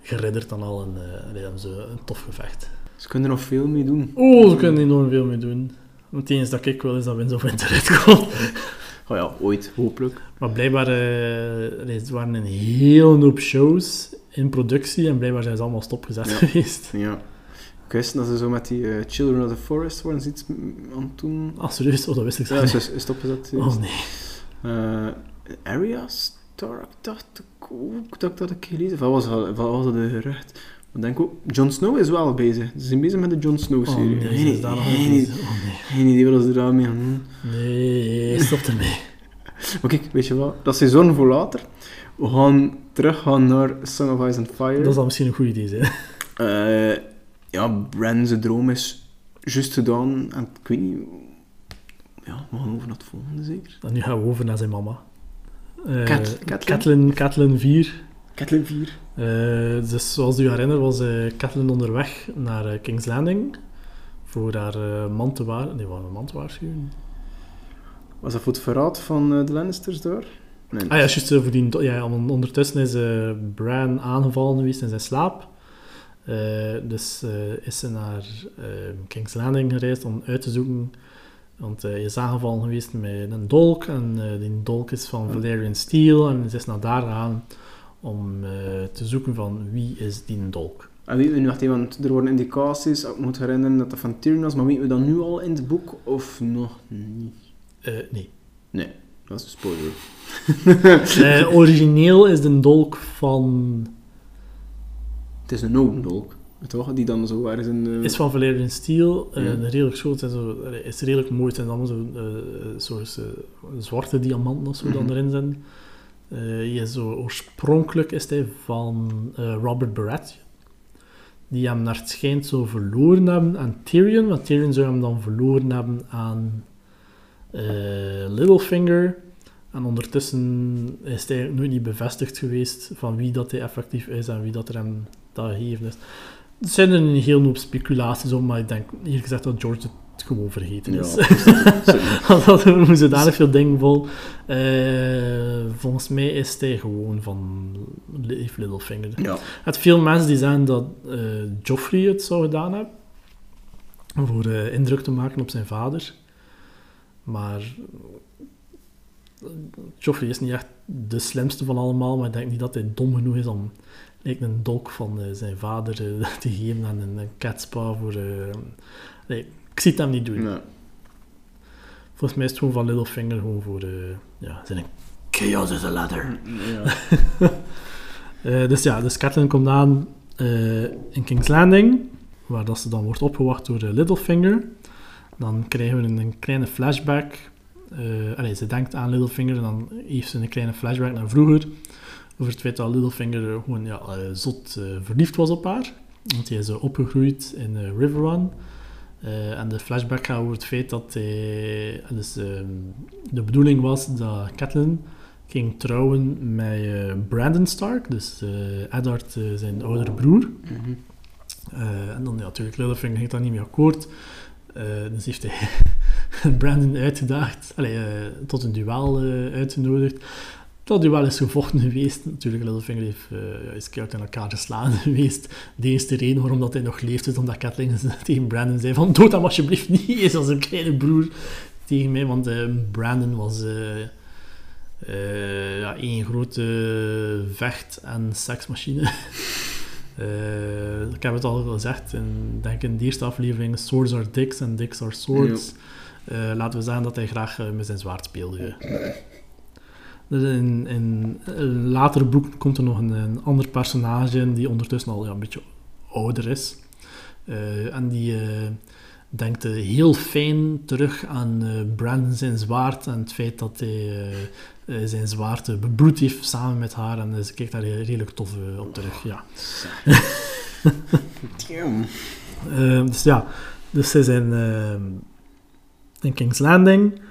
geridderd aan al en eh, allee, hebben ze een tof gevecht. Ze kunnen er nog veel mee doen. Oh, ze kunnen enorm veel mee doen. Want het enige dat ik wil is dat Winds of Winter uitkomt. Oh ja, ooit, hopelijk. Maar blijkbaar, eh, er waren een hele hoop shows in productie en blijkbaar zijn ze allemaal stopgezet Ja. geweest. Ja. Ik wist dat ze zo met die eh, Children of the Forest waren ze iets aan het doen. Ah, serieus? Oh, dat wist ik Ja, zelf ze niet. is stopgezet. Oh nee. Eh, Area Stark dacht ik ook dat ik dat ik gelezen. Wat was, dat- wat was dat een gerucht? Ik denk ook, Jon Snow is wel bezig. Ze zijn bezig met de Jon Oh Snow-serie. nee, geen, is daar. Oh nee. idee wat ze daarmee gaan doen. Nee, stop ermee. Maar kijk, weet je wat? Dat is seizoen voor later. We gaan teruggaan naar Song of Ice and Fire. Dat zal misschien een goed idee zijn. Eh, ja, Bran zijn droom is juist gedaan. En ik weet niet... Ja, we gaan over naar het volgende zeker. En nu gaan we over naar zijn mama. Eh? Catelyn, Catelyn 4. Catelyn 4. Eh, dus zoals u herinnert was eh Catelyn onderweg naar King's Landing voor haar eh, man te. Nee, man te waarschuwen? Was dat voor het verraad van de Lannisters daar? Nee. Ah ja, juist voor die... do- Ja, ondertussen is eh Bran aangevallen geweest in zijn slaap. Eh, dus eh, is ze naar King's Landing gereisd om uit te zoeken... Want eh, hij is aangevallen geweest met een dolk. En eh, die dolk is van Valerian Steel. En ze is naar daar gegaan om eh, te zoeken van wie is die dolk. En weten we nu echt, want er worden indicaties, ik moet herinneren dat dat van Tyrion was, maar weten we dat nu al in het boek of nog niet? Nee. Nee, dat is een spoiler. Origineel is de dolk van... Het is een oude dolk, toch? Die dan zo ergens in... eh, Is van Valerian Steel. eh, Ja. Redelijk groot. En zo, is redelijk mooi. Zijn allemaal zo, eh, soort eh, zwarte diamanten of zo dan Mhm. erin zijn. Eh, is zo, oorspronkelijk is hij van eh, Robert Baratheon. Die hem naar het schijnt zo verloren hebben aan Tyrion. Want Tyrion zou hem dan verloren hebben aan eh, Littlefinger. En ondertussen is hij nooit niet bevestigd geweest van wie dat hij effectief is en wie dat er hem dat gegeven is. Er zijn er een heel hoop speculaties om, maar ik denk hier gezegd dat George het gewoon vergeten Ja, is. Want dat er zodanig veel dingen vol. Eh, volgens mij is hij gewoon van heeft Littlefinger. ja. Het veel mensen die zeggen dat eh Joffrey het zou gedaan hebben. Voor eh, indruk te maken op zijn vader. Maar Joffrey is niet echt de slimste van allemaal, maar ik denk niet dat hij dom genoeg is om like, een dolk van eh, zijn vader eh, te geven aan een, catspa voor... eh, nee, ik zie het hem niet doen. Nee. Volgens mij is het gewoon van Littlefinger gewoon voor eh, ja, zijn chaos is a ladder. Ja. Eh, dus ja, de Catelyn komt aan eh, in King's Landing, waar dat ze dan wordt opgewacht door eh, Littlefinger. Dan krijgen we een, een kleine flashback. Eh allee, ze denkt aan Littlefinger en dan heeft ze een kleine flashback naar vroeger. Over het feit dat Littlefinger eh, gewoon ja, eh, zot eh, verliefd was op haar. Want hij is opgegroeid in Riverrun. Eh, en de flashback gaat over het feit dat hij... Dus, ehm, de bedoeling was dat Catelyn ging trouwen met Brandon Stark, dus Eddard, zijn oudere broer. Mhm. En dan ja, natuurlijk, Littlefinger ging daar niet mee akkoord. Dus heeft hij Brandon uitgedaagd, allee, tot een duel uitgenodigd. Dat duel is gevochten geweest. Natuurlijk, Littlefinger heeft, eh, is keihard in elkaar geslagen geweest. De eerste reden waarom dat hij nog leeft is omdat Catelyn tegen Brandon zei van dood hem alsjeblieft niet eens als een kleine broer tegen mij. Want eh, Brandon was eh, ja, één grote vecht- en seksmachine. Ik heb het al gezegd, in, denk in de eerste aflevering, swords are dicks en dicks are swords. Laten we zeggen dat hij graag met zijn zwaard speelde. Dus in, in een later boek komt er nog een, een ander personage in die ondertussen al ja, een beetje ouder is. Eh, en die eh, denkt eh, heel fijn terug aan Brandon zijn zwaard en het feit dat hij zijn zwaard bebloed heeft samen met haar. En ze kijkt daar redelijk tof op terug. Ja. Dus ja, dus ze zijn in King's Landing.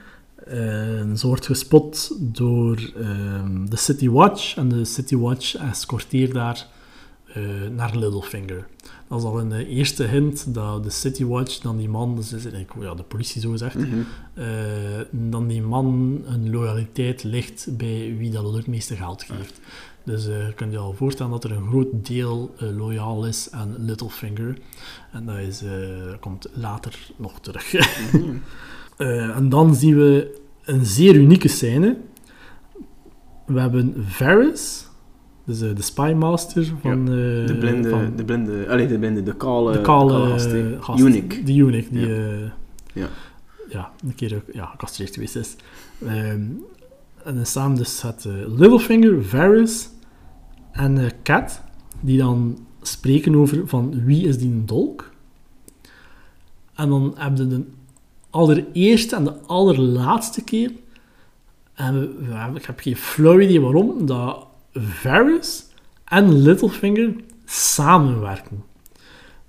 Eh, een soort gespot door ehm, de City Watch. En de City Watch escorteert daar eh, naar Littlefinger. Dat is al een eh, eerste hint dat de City Watch dan die man, dus is eigenlijk ja, de politie zo gezegd, eh, dan die man een loyaliteit ligt bij wie dat het meeste geld geeft. Dus eh, je kunt je al voorstellen dat er een groot deel loyaal is aan Littlefinger. En dat is, komt later nog terug. Mhm. Eh, en dan zien we een zeer unieke scène. We hebben Varys, dus eh, de spymaster van... eh, De blinde, van de blinde, allee, de blinde, de kale, de kale, hè. eh, gast. Unique. De eunuch, die Ja. Ja. ja, een keer ja, gecastreerd geweest is. Ehm, en dan samen dus eh, Littlefinger, Varys en Cat, die dan spreken over van wie is die een dolk. En dan hebben we de allereerste en de allerlaatste keer, en ik heb geen flauw idee waarom, dat Varys en Littlefinger samenwerken.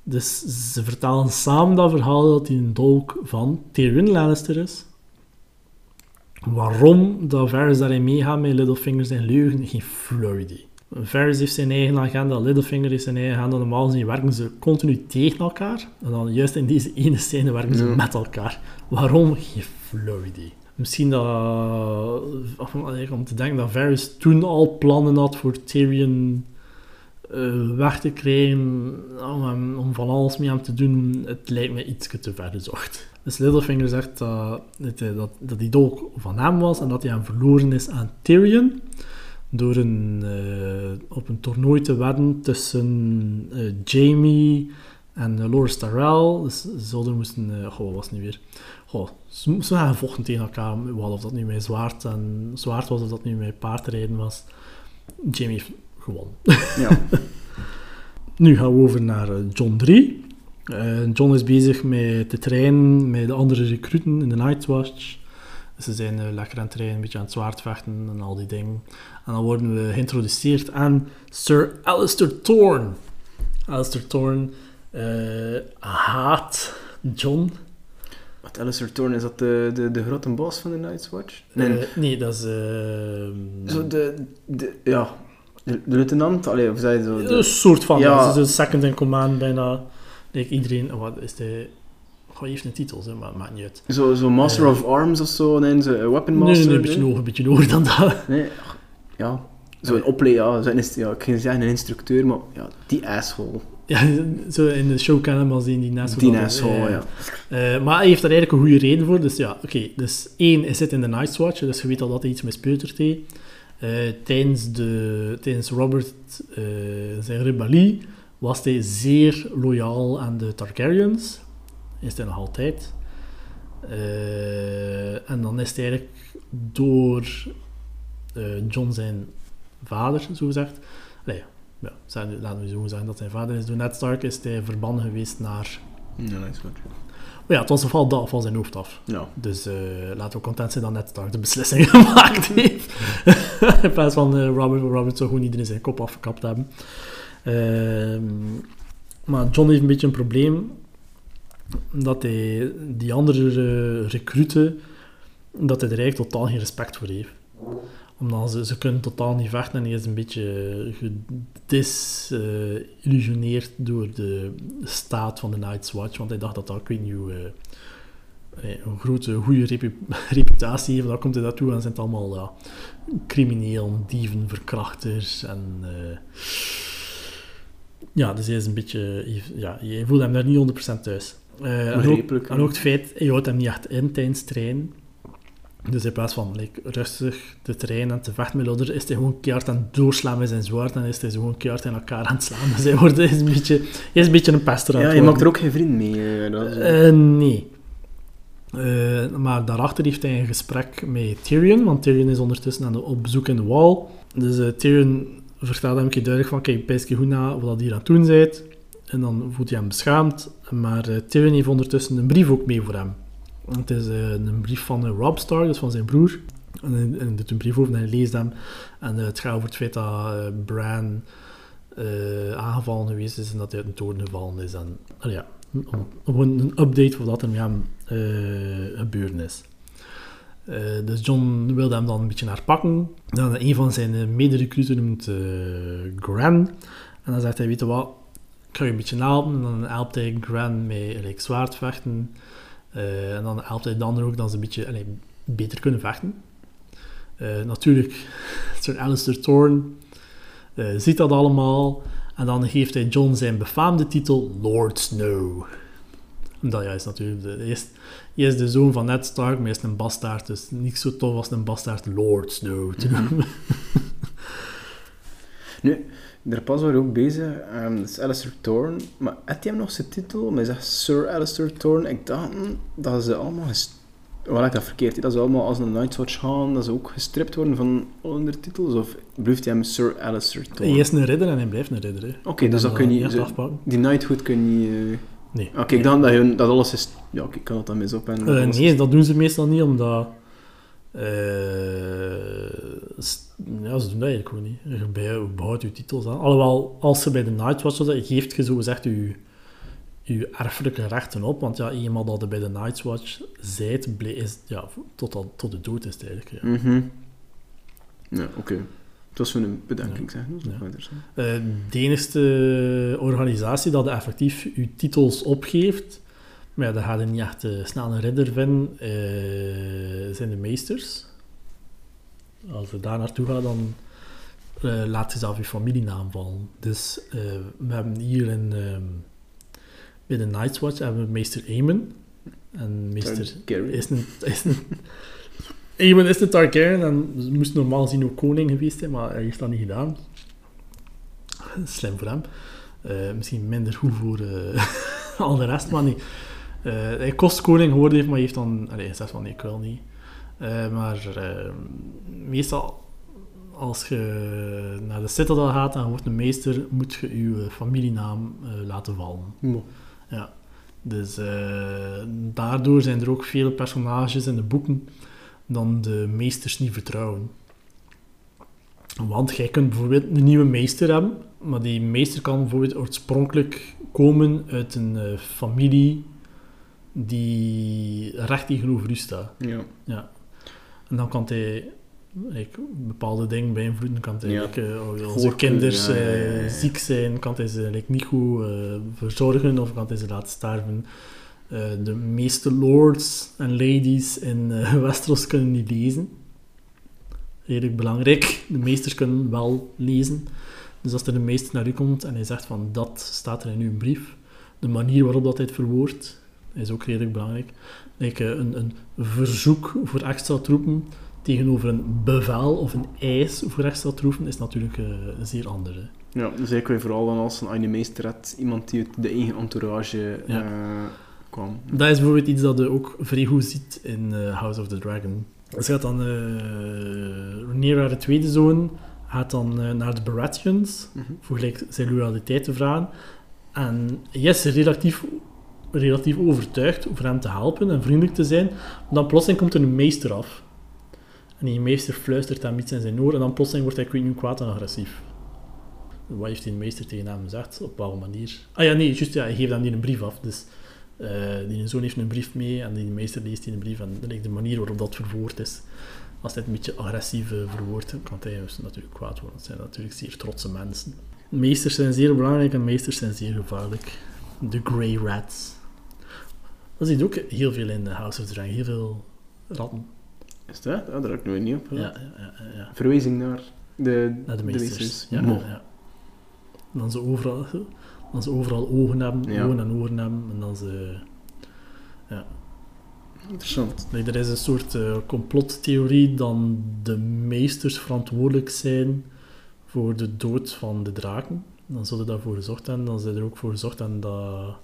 Dus ze vertellen samen dat verhaal dat hij een dolk van Tyrion Lannister is. Waarom dat Varys daarin meegaat met Littlefinger zijn leugen, geen flauw idee. Varys heeft zijn eigen agenda, Littlefinger heeft zijn eigen agenda. Normaal gezien werken ze continu tegen elkaar. En dan juist in deze ene scène werken ze Ja. met elkaar. Waarom? Geen flauw idee. Misschien dat, of, om te denken dat Varys toen al plannen had voor Tyrion eh, weg te krijgen, om, om van alles mee hem te doen, het lijkt me iets te ver gezocht. Dus Littlefinger zegt dat, dat, dat die dolk van hem was en dat hij hem verloren is aan Tyrion door een, eh, op een toernooi te wedden tussen eh, Jamie en uh, Loras Tyrell. Dus ze moesten... eh goh, wat was het nu weer? Goh, ze, ze gaan vochten tegen elkaar, wat of dat nu met zwaard, en, zwaard was of dat nu met paardrijden was. Jamie heeft gewonnen. Ja. Nu gaan we over naar eh, John 3. Eh, John is bezig met te trainen met de andere recruten in de Night Watch. Ze zijn eh, lekker aan het trainen, een beetje aan het zwaardvechten en al die dingen. En dan worden we geïntroduceerd aan Sir Alistair Thorne. Alistair Thorne eh, haat John. Wat Alistair Thorne, is dat de, de, de grote boss van de Night's Watch? Nee, Eh, nee, dat is... eh, zo de, de, ja, de, de luitenant, allee, of zei zo, de, Een soort van, Ja. een second in command bijna. Like iedereen, wat is de... Goh, heeft een titel, maar het maakt niet uit. zo, zo Master Eh. of Arms of zo, nee, zo een Weapon Nee, Master. nee, een beetje hoger, een beetje hoger dan dat. Nee, ja. Zo'n opleider, ja, zo ja, ik ging zeggen een instructeur, maar ja, die asshole. Ja, zo in de show kan hem al zien, die naast Die asshole, ja. Eh, maar hij heeft daar eigenlijk een goede reden voor. Dus ja, oké. Dus één, hij zit in de Night's Watch, dus je weet al dat hij iets met speutert heeft. Eh, tijdens, de, tijdens Robert eh, zijn rebellie was hij zeer loyaal aan de Targaryens. Is hij nog altijd. En dan is hij eigenlijk door John zijn vader, zo gezegd. Allee, ja, zijn- laten we zo zeggen dat zijn vader is. Door Ned Stark is hij verbannen geweest naar Ja, Night's Watch. maar ja, het was geval dat van zijn hoofd af. Ja. Dus eh, laten we content zijn dat net Stark de beslissing gemaakt heeft. In plaats van eh, Robert. Robert zou gewoon iedereen zijn kop afgekapt hebben. Ehm, maar John heeft een beetje een probleem. Dat hij die andere eh, recruten, dat hij er eigenlijk totaal geen respect voor heeft. Omdat ze, ze kunnen totaal niet vechten en hij is een beetje gedisillusioneerd door de staat van de Night's Watch. Want hij dacht dat dat, ik weet niet hoe, eh, eh, een grote, goede repu- reputatie heeft. Dan komt hij daartoe en zijn het allemaal ja, crimineel, dieven, verkrachters en... eh, ja, dus hij is een beetje... Ja, je voelt hem daar niet 100% thuis. Eh, en, ook, Begrijpelijk, en ook het feit, hij houdt hem niet echt in tijdens trainen. Dus in plaats van like, rustig te trainen en te vechten met Lodder, is hij gewoon keihard aan het doorslaan met zijn zwaard en is hij gewoon keihard in elkaar aan het slaan. Dus hij, wordt, hij, is, een beetje, hij is een beetje een pester aan Ja, je maakt er ook geen vriend mee. eh, dat Eh, nee. Eh, maar daarachter heeft hij een gesprek met Tyrion, want Tyrion is ondertussen aan de, op bezoek in de wall. Dus Tyrion vertelt hem een keer duidelijk van, kijk, pijs goed na wat hier aan het doen bent. En dan voelt hij hem beschaamd. Maar Tyrion heeft ondertussen een brief ook mee voor hem. Het is eh, een brief van eh, Rob Stark, dus van zijn broer. En hij, doet een brief over en hij leest hem. En eh, het gaat over het feit dat Bran aangevallen geweest is en dat hij uit een toren gevallen is. En ja, gewoon een update voor wat er met hem gebeurd is. Dus John wilde hem dan een beetje naar pakken. Dan een van zijn uh, mederecruten noemt eh Gran. En dan zegt hij, weet je wat, ik ga je een beetje helpen. En dan helpt hij Gran met like, zwaardvechten. Eh, en dan helpt hij de anderen ook dat ze een beetje allee, beter kunnen vechten. Eh, natuurlijk, Sir Alistair Thorne eh, ziet dat allemaal. En dan geeft hij John zijn befaamde titel Lord Snow. Dat ja, is natuurlijk de, hij, is, hij is de zoon van Ned Stark, maar hij is een bastaard. Dus niet zo tof als een bastaard Lord Snow te noemen. Nu, daar pas waren we ook bezig. ehm, dat is Alistair Thorne. Maar had hij hem nog zijn titel? Maar hij zegt Sir Alistair Thorne. Ik dacht hm, dat ze allemaal... Wel, ik dat verkeerd. Dat ze allemaal als een Night's Watch gaan, dat ze ook gestript worden van andere titels? Of blijft hij hem Sir Alistair Thorne? Hij is een ridder en hij blijft een ridder. Oké, dus dat kun je eh, zo- afpakken. Die Knighthood kun je niet... eh, Nee. Oké, ik dacht dat, je, dat alles is... Ja, oké, ik kan dat dan mis op. En Eh, nee, dat doen ze meestal niet, omdat... s- ja, ze doen dat eigenlijk gewoon niet. Je bij- je behoudt je titels aan. Alhoewel, als ze bij de Night Watch zitten, geeft je zogezegd je, je erfelijke rechten op. Want ja, eenmaal dat je bij de Night Watch zijt, is, ja, tot, al, tot de dood is het eigenlijk. Ja. Mhm. Ja, oké. Bedenking, zeg. Dat is nog Ja. wel interessant. Eh, de enige organisatie dat effectief je titels opgeeft, maar ja, daar ga je niet echt eh, snel een ridder vinden, eh, zijn de meesters. Als je daar naartoe gaat, dan eh, laat je zelf je familienaam vallen. Dus we hebben hier in, ehm, bij de Night's Watch hebben we meester Aemon. En meester is een... Is een Aemon is de Targaryen en moest normaal gezien ook koning geweest zijn, maar hij heeft dat niet gedaan. Slim voor hem. Misschien minder goed voor eh, al de rest, maar niet. Eh, hij kost koning geworden heeft, maar hij heeft dan... Hij zegt van, nee, ik wil niet. Eh, maar eh, meestal, als je naar de Citadel gaat en je wordt een meester, moet je je familienaam eh, laten vallen. Ja. Dus daardoor zijn er ook veel personages in de boeken dan de meesters niet vertrouwen. Want jij kunt bijvoorbeeld een nieuwe meester hebben, maar die meester kan bijvoorbeeld oorspronkelijk komen uit een familie die recht tegenover u staat. Ja. En dan kan hij like, bepaalde dingen beïnvloeden. Kan hij Ja. like, eh, als kinders ja, ja, eh, ja, ja. ziek zijn, kan hij ze like, niet goed eh, verzorgen of kan hij ze laten sterven. De meeste lords en ladies in eh, Westeros kunnen niet lezen. Redelijk belangrijk. De meesters kunnen wel lezen. Dus als er een meester naar u komt en hij zegt van dat staat er in uw brief, de manier waarop dat hij het verwoordt, is ook redelijk belangrijk. Like, eh, een, een verzoek voor extra troepen tegenover een bevel of een eis voor extra troepen is natuurlijk eh, zeer anders. hè. Ja, dus vooral dan als een animeester had, iemand die uit de eigen entourage Ja. eh, kwam. Dat is bijvoorbeeld iets dat je ook vrij goed ziet in House of the Dragon. Dus gaat dan, Rhaenyra, de tweede zoon, gaat dan naar de Baratheons Mhm. voor gelijk zijn loyaliteit te vragen. En is relatief, relatief overtuigd over hem te helpen en vriendelijk te zijn. Dan plotseling komt er een meester af. En die meester fluistert hem iets in zijn oor en dan plotseling wordt hij, ik weet kwaad en agressief. Wat heeft die meester tegen hem gezegd? Op welke manier? Ah ja, nee, juist, ja, hij geeft hem die een brief af. Dus eh, die zoon heeft een brief mee en die meester leest die een brief. En like, de manier waarop dat verwoord is, als hij het een beetje agressief eh, verwoordt, kan hij dus natuurlijk kwaad worden. Het zijn natuurlijk zeer trotse mensen. Meesters zijn zeer belangrijk en meesters zijn zeer gevaarlijk. De Grey Rats. Dat zie je ook heel veel in de House of the Dragon. Heel veel ratten. Is dat? Ja, daar heb ik nooit niet op. Ja, ja, ja. ja, ja. Verwijzing naar de, Naar de meesters. Ja, Mo. ja, ja. Dan ze overal, dan ze overal ogen hebben, Ja. ogen en oren hebben. En dan ze... Interessant. Nee, er is een soort eh, complottheorie dat de meesters verantwoordelijk zijn voor de dood van de draken. Dan zullen daarvoor gezorgd hebben. Dan zijn er ook voor gezorgd hebben dat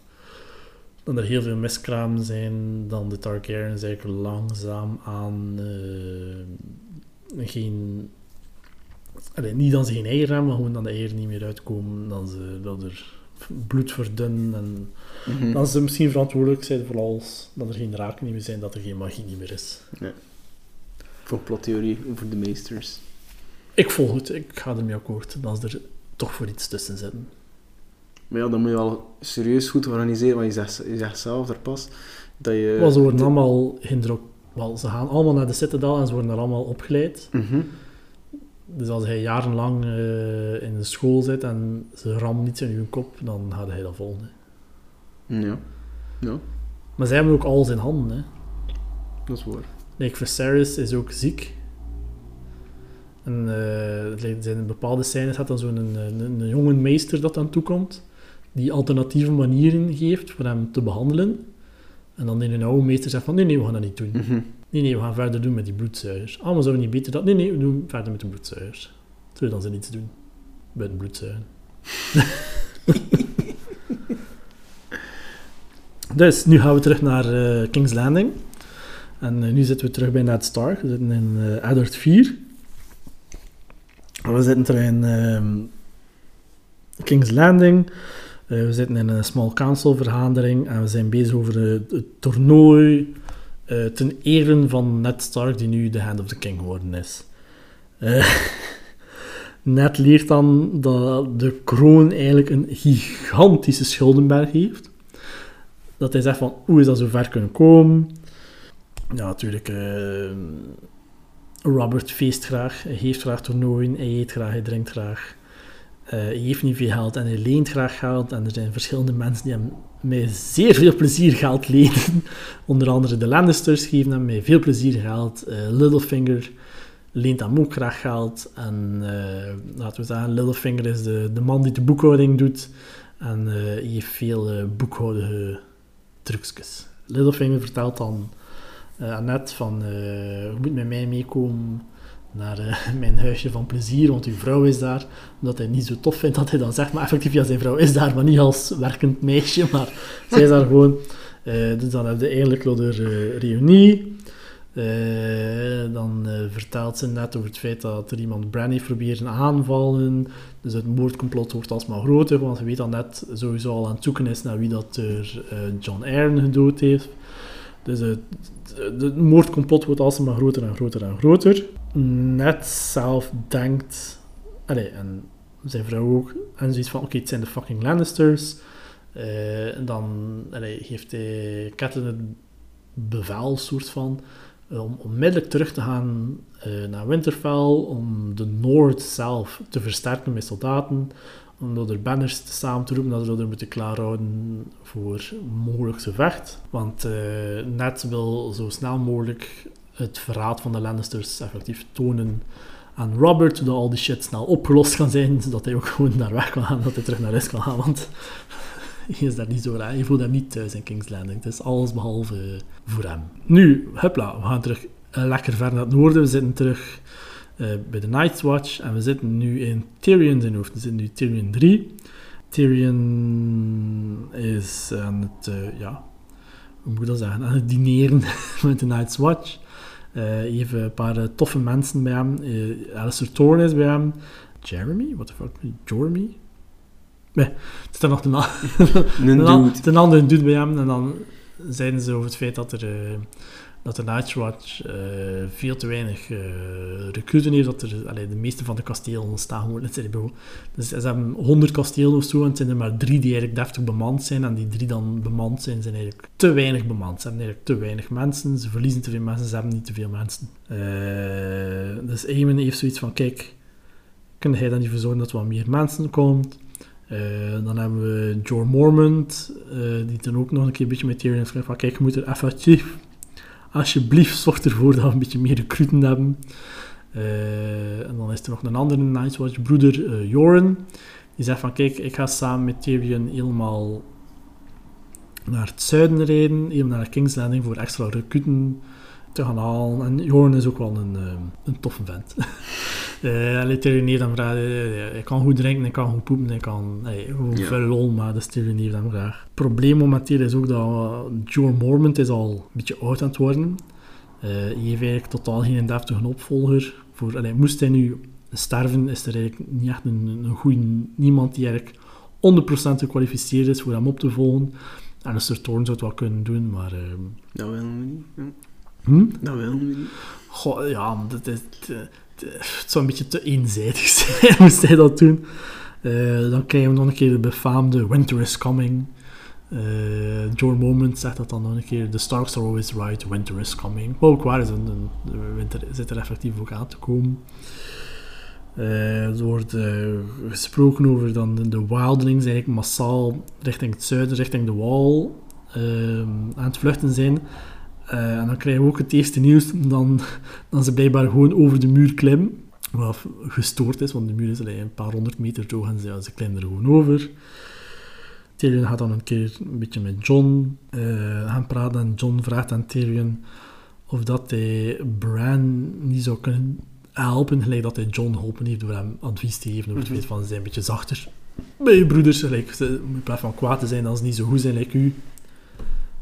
dat er heel veel miskramen zijn, dan de Targaryens eigenlijk langzaam aan eh, geen... Allee, niet dat ze geen eieren hebben, maar gewoon dat de eieren niet meer uitkomen, dat, ze, dat er bloed verdunnen en Mhm. dat ze misschien verantwoordelijk zijn voor alles, dat er geen draken niet meer zijn, dat er geen magie niet meer is. Voor plottheorie over de meesters. Ik volg het, ik ga ermee akkoord, dat ze er toch voor iets tussen zitten. Maar ja, dan moet je wel serieus goed organiseren, want je zegt, je zegt zelf er pas dat je... Maar ze worden de- allemaal hindruk. Wel, ze gaan allemaal naar de Citadel en ze worden daar allemaal opgeleid. Mhm. Dus als hij jarenlang eh, in de school zit en ze rammen iets in je kop, dan gaat hij dat volgen. hè. Ja. Ja, Maar zij hebben ook alles in handen. Hè. dat is waar. Like Viserys is ook ziek. En er zijn bepaalde scènes had dan zo'n een, een, een jonge meester dat aan toekomt, die alternatieve manieren geeft voor hem te behandelen. En dan in een oude meester zegt van nee, nee, we gaan dat niet doen. Mhm. Nee, nee, we gaan verder doen met die bloedzuigers. Ah, maar zouden we niet beter dat... Nee, nee, we doen verder met de bloedzuigers. Terwijl dan ze niets doen. Buiten bloedzuigen. dus, nu gaan we terug naar eh, King's Landing. En eh, nu zitten we terug bij Ned Stark. We zitten in eh Eddard 4. En We zitten terug in ehm, King's Landing. Eh, we zitten in een small council vergadering en we zijn bezig over het toernooi eh, ten ere van Ned Stark, die nu de Hand of the King geworden is. Eh, Ned leert dan dat de kroon eigenlijk een gigantische schuldenberg heeft. Dat hij zegt van, hoe is dat zo ver kunnen komen? Ja, natuurlijk... Robert feest graag, hij heeft graag toernooien, hij eet graag, hij drinkt graag. Hij heeft niet veel geld en hij leent graag geld. En er zijn verschillende mensen die hem met zeer veel plezier geld lenen. Onder andere de Lannisters geven hem met veel plezier geld. Eh, Littlefinger leent hem ook graag geld. En eh, laten we zeggen, Littlefinger is de, de man die de boekhouding doet. En hij heeft veel boekhoudige trucjes. Littlefinger vertelt dan eh Annette van... je moet met mij meekomen naar eh, mijn huisje van plezier, want uw vrouw is daar. Omdat hij niet zo tof vindt dat hij dan zegt, maar effectief, ja, zijn vrouw is daar, maar niet als werkend meisje, maar zij is daar gewoon. Eh, dus dan heb je eigenlijk wel de eh, reunie. Eh, dan vertelt ze net over het feit dat er iemand Bran heeft proberen aanvallen. Dus het moordcomplot wordt alsmaar groter, want je weet dat net sowieso al aan het zoeken is naar wie dat er John Arryn gedood heeft. Dus het, het- het moordcomplot wordt alsmaar groter en groter en groter. Net zelf denkt, en zijn vrouw ook, en zoiets van, oké, het zijn de fucking Lannisters. Eh, dan allee, geeft hij Catelyn het bevel, soort van, eh, om onmiddellijk terug te gaan eh, naar Winterfell, om de Noord zelf te versterken met soldaten, om door de banners te samen te roepen dat ze er moeten klaarhouden voor mogelijk gevecht. Want eh Ned wil zo snel mogelijk het verraad van de Lannisters effectief tonen aan Robert, zodat al die shit snel opgelost kan zijn, zodat hij ook gewoon naar weg kan gaan, dat hij terug naar huis kan gaan, want hij is daar niet zo raar, hij voelt daar niet thuis in King's Landing. Het is alles behalve voor hem. Nu, hupla, we gaan terug eh, lekker ver naar het noorden, we zitten terug eh, bij de Night's Watch en we zitten nu in Tyrion zijn hoofd, we zitten nu Tyrion 3. Tyrion is aan het, eh, ja, hoe moet ik dat zeggen, aan het dineren met de Night's Watch. Eh, heeft een paar eh, toffe mensen bij hem. Uh, Alistair Thorne is bij hem. Jeremy? What the fuck? Jeremy? Nee, het is dan nog de na- Een een, an- dude. een andere dude bij hem. En dan zeiden ze over het feit dat er... dat de Night's Watch eh, veel te weinig eh recruten heeft. Dat er, allee, de meeste van de kastelen staan gewoon in bureau. Dus ze hebben 100 kastelen of zo en het zijn er maar drie die eigenlijk deftig bemand zijn. En die drie dan bemand zijn, zijn eigenlijk te weinig bemand. Ze hebben eigenlijk te weinig mensen. Ze verliezen te veel mensen, ze hebben niet te veel mensen. Eh, dus Eamon heeft zoiets van, kijk, kun jij dan niet voor zorgen dat er wat meer mensen komt? Dan hebben we Jorah Mormont, die dan ook nog een keer een beetje met Tyrion gezegd van, kijk, je moet er effectief alsjeblieft zorg ervoor dat we een beetje meer recruten hebben. Eh, en dan is er nog een andere Night's Watch broeder, eh, Joran. Die zegt van, kijk, ik ga samen met Tyrion helemaal naar het zuiden rijden, helemaal naar King's Landing voor extra recruten te gaan halen. En Joran is ook wel een, eh, een toffe vent. Eh allee, Tyrion heeft hem graag. eh, hij kan goed drinken, hij kan goed poepen, hij kan hey, gewoon Ja. veel lol, maar Tyrion heeft hem graag. Het probleem momenteel is ook dat uh, Joe Mormont is al een beetje oud aan het worden. Eh hij heeft eigenlijk totaal geen deftige opvolger. Voor, allee, moest hij nu sterven, is er eigenlijk niet echt een, een goede niemand die eigenlijk 100% gekwalificeerd is voor hem op te volgen. En dus Sir Thorne zou het wel kunnen doen, maar... eh, Dat willen we niet. Ja. Hm? Dat we niet. Goh, ja, dat is, het, het, het zou een beetje te eenzijdig zijn, moest hij dat doen. Eh, dan krijgen we nog een keer de befaamde Winter is Coming. Eh George Moment zegt dat dan nog een keer. The Starks are always right, winter is coming. Wat ook waar is, een, de winter zit er effectief ook aan te komen. Eh, er wordt eh, gesproken over dan de, de wildlings eigenlijk massaal richting het zuiden, richting de wall ehm, aan het vluchten zijn. Eh, en dan krijgen we ook het eerste nieuws dan, dan ze blijkbaar gewoon over de muur klimmen. Wat gestoord is, want de muur is alleen een paar honderd meter hoog en ze, ja, ze klimmen er gewoon over. Tyrion gaat dan een keer een beetje met John eh, gaan praten en John vraagt aan Tyrion of dat hij Bran niet zou kunnen helpen, gelijk dat hij John geholpen heeft door hem advies te geven over het Mhm. feit van ze zijn een beetje zachter bij je broeders. Gelijk, ze, in plaats van kwaad te zijn dan ze niet zo goed zijn, like u.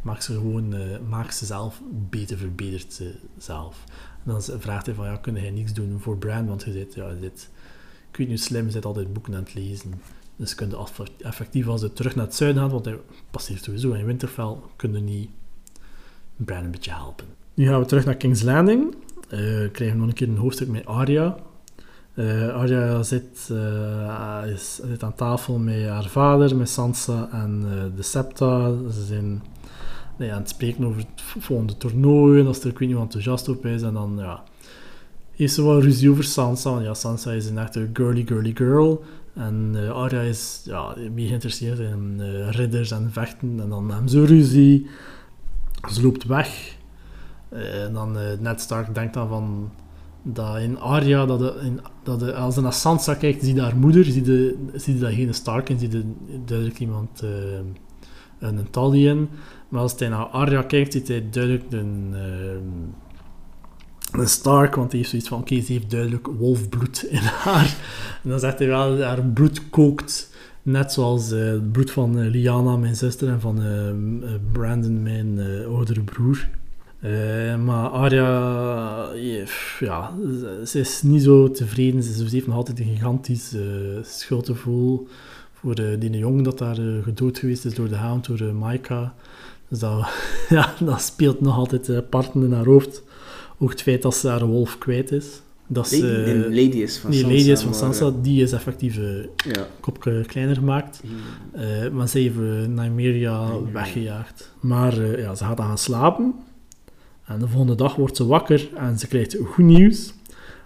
Maak ze gewoon, eh, maak ze zelf beter, verbetert ze zelf. Dan vraagt hij van, ja, kun jij niks doen voor Bran? Want je zit, ja, je zit, ik weet niet slim, je zit altijd boeken aan het lezen. Dus kun je af- effectief als je terug naar het zuiden gaat, want hij passeert sowieso in Winterfell, kun je niet Bran een beetje helpen. Nu gaan we terug naar King's Landing. Eh krijgen we nog een keer een hoofdstuk met Arya. Eh, Arya zit, is, zit aan tafel met haar vader, met Sansa en de Septa. Ze zijn nee, aan het spreken over het volgende toernooi, en als er ik niet enthousiast op is. En dan ja, heeft ze wel ruzie over Sansa, want ja, Sansa is een echte girly girly girl. En eh, Arya is ja, meer geïnteresseerd in eh, ridders en vechten. En dan hebben ze ruzie. Ze loopt weg. Eh, en dan Ned Stark denkt dan van dat in Arya, dat, de, in, dat de, als je naar Sansa kijkt, zie je haar moeder, zie je, zie je dat geen Stark en zie duidelijk iemand, een in. Maar als hij naar Arya kijkt, ziet hij duidelijk een, eh, een Stark, want hij heeft zoiets van, oké, ze heeft duidelijk wolfbloed in haar. En dan zegt hij wel, haar bloed kookt Net zoals eh, het bloed van eh, Liana, mijn zuster, en van eh, m- eh, Brandon, mijn oudere broer. Maar Arya, ja, ze- is niet zo tevreden. Ze, heeft nog altijd een gigantisch schuldgevoel voor eh, die jongen dat daar gedood geweest is door de hound, door uh, Maika. Dus dat, ja, dat speelt nog altijd eh, parten in haar hoofd. Ook het feit dat ze haar wolf kwijt is. Dat ze, de lady is van die Sansa. lady is van Sansa, eh, die is effectief eh, Ja. kopje kleiner gemaakt. Hmm. Eh, maar ze heeft eh, Nymeria weggejaagd. Maar eh, ja, ze gaat dan gaan slapen. En de volgende dag wordt ze wakker en ze krijgt goed nieuws.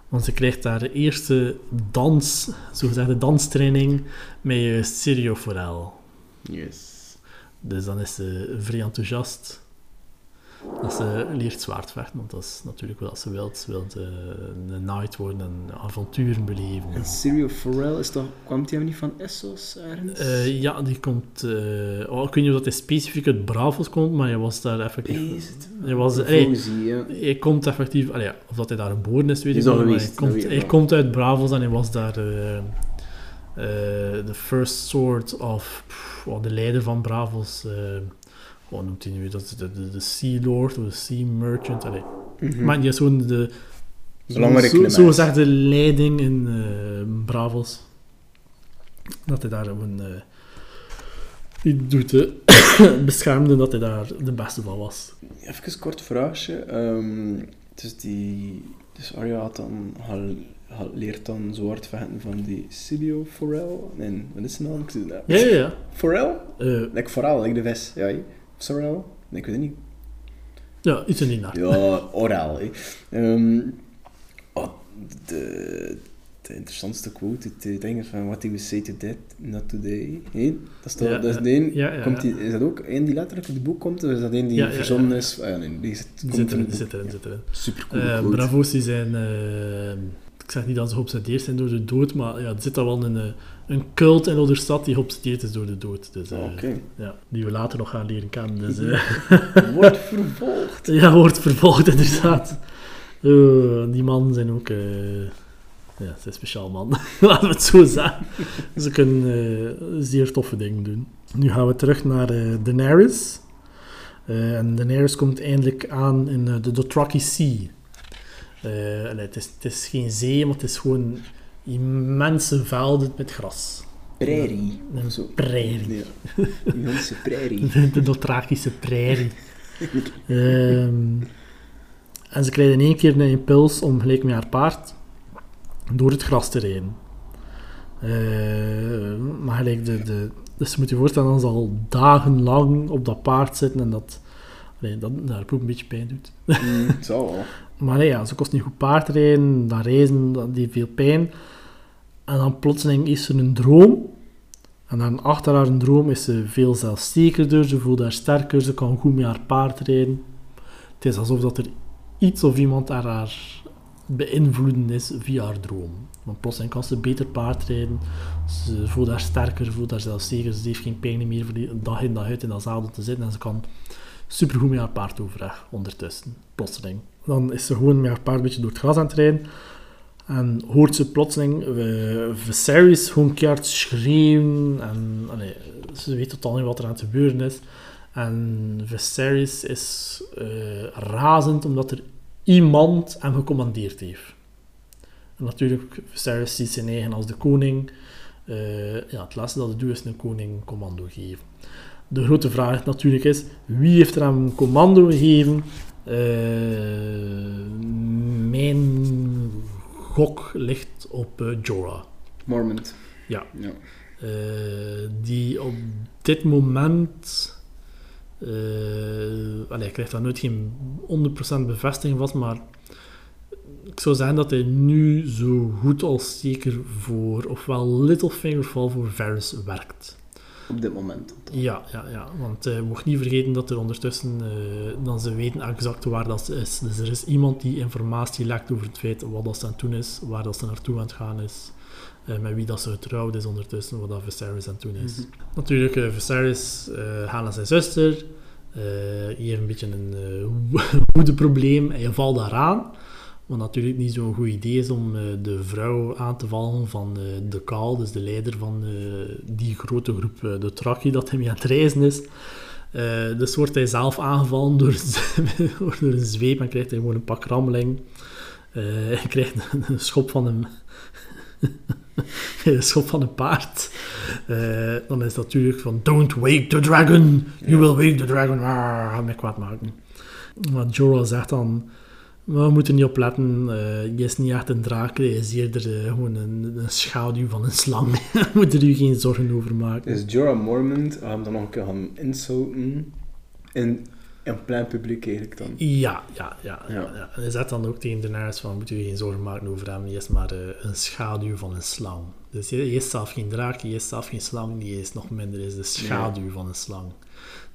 Want ze krijgt haar eerste dans, zogezegde danstraining, met uh, Sirio Forel. Yes. Dus dan is ze vrij enthousiast. Dat ze leert zwaardvechten, want dat is natuurlijk wat ze wil. Ze wil eh, een knight worden en avonturen beleven. En Sirio Farrell, is toch, kwam die hem niet van Essos ergens? Eh, ja, die komt... eh, oh, ik weet niet of dat hij specifiek uit Bravos komt, maar hij was daar effectief... Is het? Hij was... Ja. hij komt effectief... allee, of dat hij daar geboren is, weet Is ik niet, hij, komt, hij komt uit Bravos en hij was daar... eh, eh, de first sword of... pff, oh, de leider van Bravos... eh wat noemt hij nu? Dat is de, de, de Sea Lord of de Sea Merchant. Allee. Mhm. Maar die is gewoon de... Zo, gezegd de leiding in eh, Bravos. Dat hij daar een... eh die doet de beschermde dat hij daar de beste van was. Even een kort vraagje. Dus, die, dus Arya had dan, leert dan zwart vechten van die Sirio Forel. Nee, wat is zijn naam? Ik zie het Ja, ja, ja. Forel? Eh, Like Forel, like de vis. Ja? Sorel? Nee, ik weet het niet. ja, iets in die nacht. Ja, oraal. hè. Ehm, oh, de, de interessantste quote, het eh, ding is van what he would say to that, not today. hè? Dat is, toch, Ja, dat is ja. de een, Ja, ja, komt die, is dat ook een die letterlijk in het boek komt, of is dat een die verzonnen is? Ah, ja, nee, die zit, Die zit in erin, zit erin, zit erin. Super cool Eh, quote. Bravo's die zijn... eh, ik zeg niet dat ze geobsedeerd zijn door de dood, maar ja, er zit daar wel een, eh, een cult in stad die geobsedeerd is door de dood. Dus, eh, ja, die we later nog gaan leren kennen. Dus, eh, Wordt vervolgd. ja, wordt vervolgd inderdaad. Eh, die mannen zijn ook... Ja, is speciaal man. Laten we het zo zeggen. Ze kunnen zeer toffe dingen doen. Nu gaan we terug naar Daenerys. En Daenerys komt eindelijk aan in de Dothraki Sea. Allee, het, is, het is geen zee, maar het is gewoon immense velden met gras. Prairie. Een Zo. prairie. Ja. Immense prairie. De, de Dothrakische prairie. Ehm, en ze krijgen in één keer een impuls om gelijk met haar paard door het gras te rijden. Eh, maar gelijk de, de, dus je moet je voorstellen dat ze al dagenlang op dat paard zitten en dat, allee, dat haar ook een beetje pijn doet. Mm, wel. Maar nee, ja, ze kost niet goed paardrijden, dat reizen, dat die veel pijn. En dan plotseling is er een droom. En dan achter haar droom is ze veel zelfzekerder, ze voelt haar sterker, ze kan goed met haar paard rijden. Het is alsof dat er iets of iemand haar, haar beïnvloeden is via haar droom. Want plotseling kan ze beter paardrijden, ze voelt haar sterker, voelt haar zelfzeker, ze heeft geen pijn meer voor die dag in dag uit in dat zadel te zitten en ze kan supergoed met haar paard overweg ondertussen, plotseling. Dan is ze gewoon met haar paard een beetje door het gras aan het rijden. En hoort ze plotseling uh, Viserys gewoon schreeuwen. En allee, ze weet totaal niet wat er aan het gebeuren is. En Viserys is uh, razend omdat er iemand hem gecommandeerd heeft. En natuurlijk, Viserys ziet zijn eigen als de koning. Uh, ja, het laatste dat hij doet is een koning commando geven. De grote vraag natuurlijk is, wie heeft er hem commando gegeven? Mijn gok ligt op uh, Jorah. Mormont. Ja. ja. Uh, die op dit moment... Uh, allee, ik krijg daar nooit geen 100% bevestiging van, maar ik zou zeggen dat hij nu zo goed als zeker voor, ofwel Littlefinger ofwel voor Varys werkt. Op dit moment. Ja, ja, ja. want uh, mocht niet vergeten dat er ondertussen, uh, dan ze weten exact waar dat is. Dus er is iemand die informatie lekt over het feit wat dat ze aan het doen is, waar dat ze naartoe aan het gaan is, uh, met wie dat ze getrouwd is ondertussen, wat dat Viserys aan het doen is. Mm-hmm. Natuurlijk, uh, Viserys naar zijn zuster, hij heeft een beetje een woedeprobleem en je valt daaraan. Wat natuurlijk niet zo'n goed idee is om uh, de vrouw aan te vallen van uh, de Kaal, dus de leider van uh, die grote groep, de Traki, dat hij mee aan het reizen is. dus wordt hij zelf aangevallen door, door een zweep en krijgt hij gewoon een pak rammeling. hij krijgt een, een schop van een, een schop van een paard. dan is dat natuurlijk van Don't wake the dragon! You will wake the dragon! Ah, mij kwaad maken. Maar Jorah zegt dan... Maar we moeten niet op letten. Uh, je is niet echt een draak, hij is eerder uh, gewoon een, een, schaduw van een slang. Daar moet er u geen zorgen over maken. Dus Jorah Mormont, we hem dan nog een keer gaan insulten in een plein publiek eigenlijk dan? Ja, ja, ja. ja. ja. En hij zegt dan ook tegen Daenerys van, moet u geen zorgen maken over hem, hij is maar uh, een schaduw van een slang. Dus hij is zelf geen draak, hij is zelf geen slang, die is nog minder, is de schaduw ja. van een slang.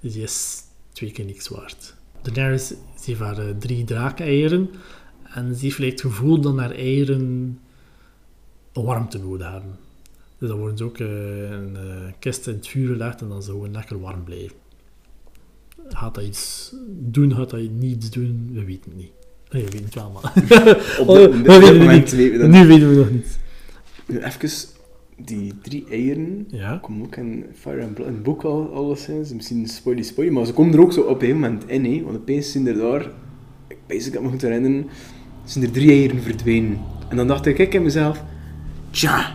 Dus hij is twee keer niks waard. Daenerys ze heeft haar uh, drie draakeieren en ze heeft het gevoel dat haar eieren warmte nodig hebben. Dus dan worden ze ook uh, een uh, kist in het vuur gelegd en dan ze gewoon lekker warm blijven. Gaat dat iets doen, gaat dat niets doen? We weten het niet. Nee, we weten het wel, maar... op dit, weten moment het weten we niet. Nu weten we nog niet. Even, die drie eieren Ja. komen ook in Fire and Blood, in het boek al, alleszins. Misschien spoilie spoilie, maar ze komen er ook zo op een moment in, hè. Want opeens zijn er daar, ik weet ik me goed herinneren, zijn er drie eieren verdwenen. En dan dacht ik, ik in mezelf, tja,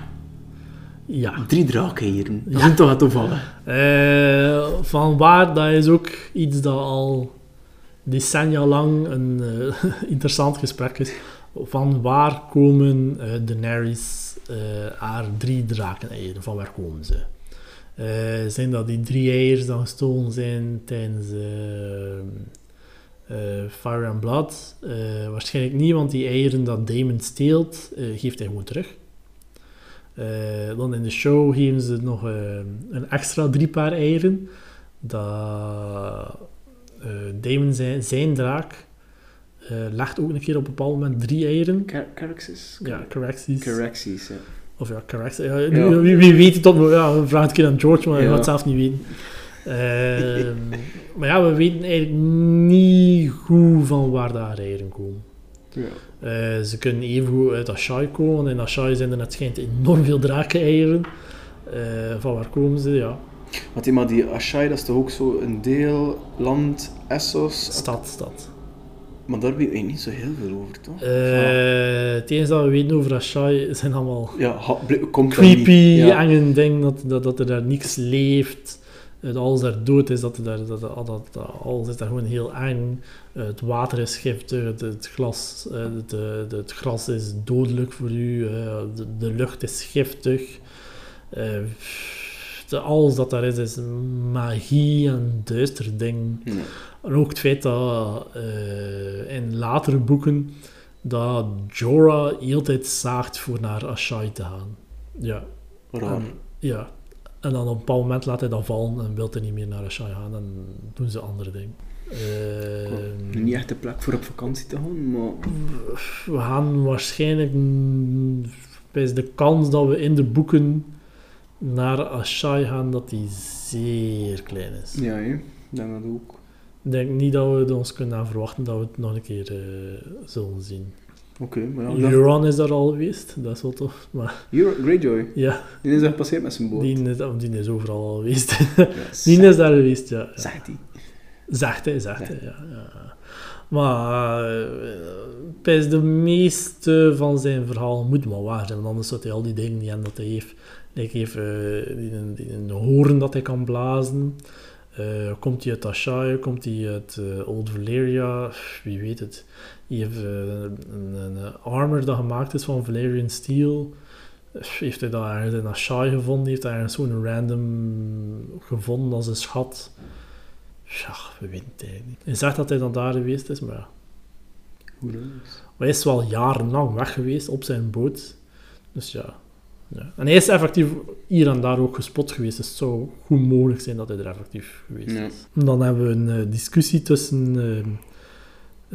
Ja. drie draakeieren. Dat Ja. is toch wat opvallen. Eh, van waar, dat is ook iets dat al decennia lang een eh, interessant gesprek is. Van waar komen eh Daenerys haar drie drakeneieren? Van waar komen ze? Eh, zijn dat die drie eieren dan gestolen zijn tijdens eh, eh, Fire and Blood? Eh, waarschijnlijk niet, want die eieren dat Daemon steelt, eh, geeft hij gewoon terug. Eh, dan in de show geven ze nog eh, een extra drie paar eieren. Dat eh Damon zijn, zijn draak eh, legt ook een keer op een bepaald moment drie eieren. Caraxes? Ja, Caraxes. Caraxes, ja. Of ja, Caraxes. Ja, Wie, wie weet het tot... Ja, vraag het een keer aan George, maar hij gaat het zelf niet weten. Ehm, maar ja, we weten eigenlijk niet goed van waar daar eieren komen. Ja. Eh, ze kunnen even uit Ashai komen, in Ashai zijn er net schijnt enorm veel drakeneieren. Eh van waar komen ze? Ja, Want die, maar die Ashai, dat is toch ook zo een deel land, Essos? stad, stad. Maar daar weet ik niet zo heel veel over, toch? Eh, het enige dat we weten over Ashai zijn allemaal Ja, ha- komt creepy. Ja. enge dingen, dat, dat, dat er daar niks leeft, dat alles daar dood is, dat, er daar, dat, dat, dat, alles is daar gewoon heel eng. Eh, het water is giftig, het, het, glas, eh, het, eh, het gras is dodelijk voor u, de, de lucht is giftig. De- alles dat daar is, is magie en duister ding. En ook het feit dat eh, in latere boeken dat Jorah heel tijd zaagt voor naar Ashai te gaan. Ja. En, ja. En dan op een bepaald moment laat hij dat vallen en wil hij niet meer naar Ashai gaan en doen ze andere dingen. Eh, Niet echt de plek voor op vakantie te gaan, maar... we gaan waarschijnlijk bij de kans dat we in de boeken naar Ashai gaan, dat die zeer klein is. Ja, hè. Ik denk dat ook. Ik denk niet dat we ons kunnen verwachten dat we het nog een keer eh, zullen zien. Oké, maar ja. Euron is daar al geweest, dat is wel tof. Maar Euro- Greyjoy, ja, die is daar gepasseerd met zijn boot. die is, oh, die is overal al geweest. Ja, die is daar geweest, ja. ja. Zegt hij. Zegt hij, zegt hij, ja. ja. Maar bij de meeste van zijn verhaal moet maar waar zijn, want anders zou hij al die dingen niet hebben dat hij heeft. Hij heeft eh, die, een- die een hoorn dat hij kan blazen. Eh, komt hij uit Ashai, komt hij uit eh, Old Valyria, wie weet het. Hij heeft eh, een, armor dat gemaakt is van Valerian steel. Heeft hij dat ergens in Ashai gevonden? Heeft hij ergens zo'n random gevonden als een schat? Ja, we weten het eigenlijk niet. Hij zegt dat hij dan daar geweest is, maar ja. Hoe dan? Maar hij is wel jarenlang weg geweest op zijn boot. Dus ja. Ja. En hij is effectief hier en daar ook gespot geweest. Dus het zou goed mogelijk zijn dat hij er effectief geweest Ja. is. En dan hebben we een eh, discussie tussen... eh,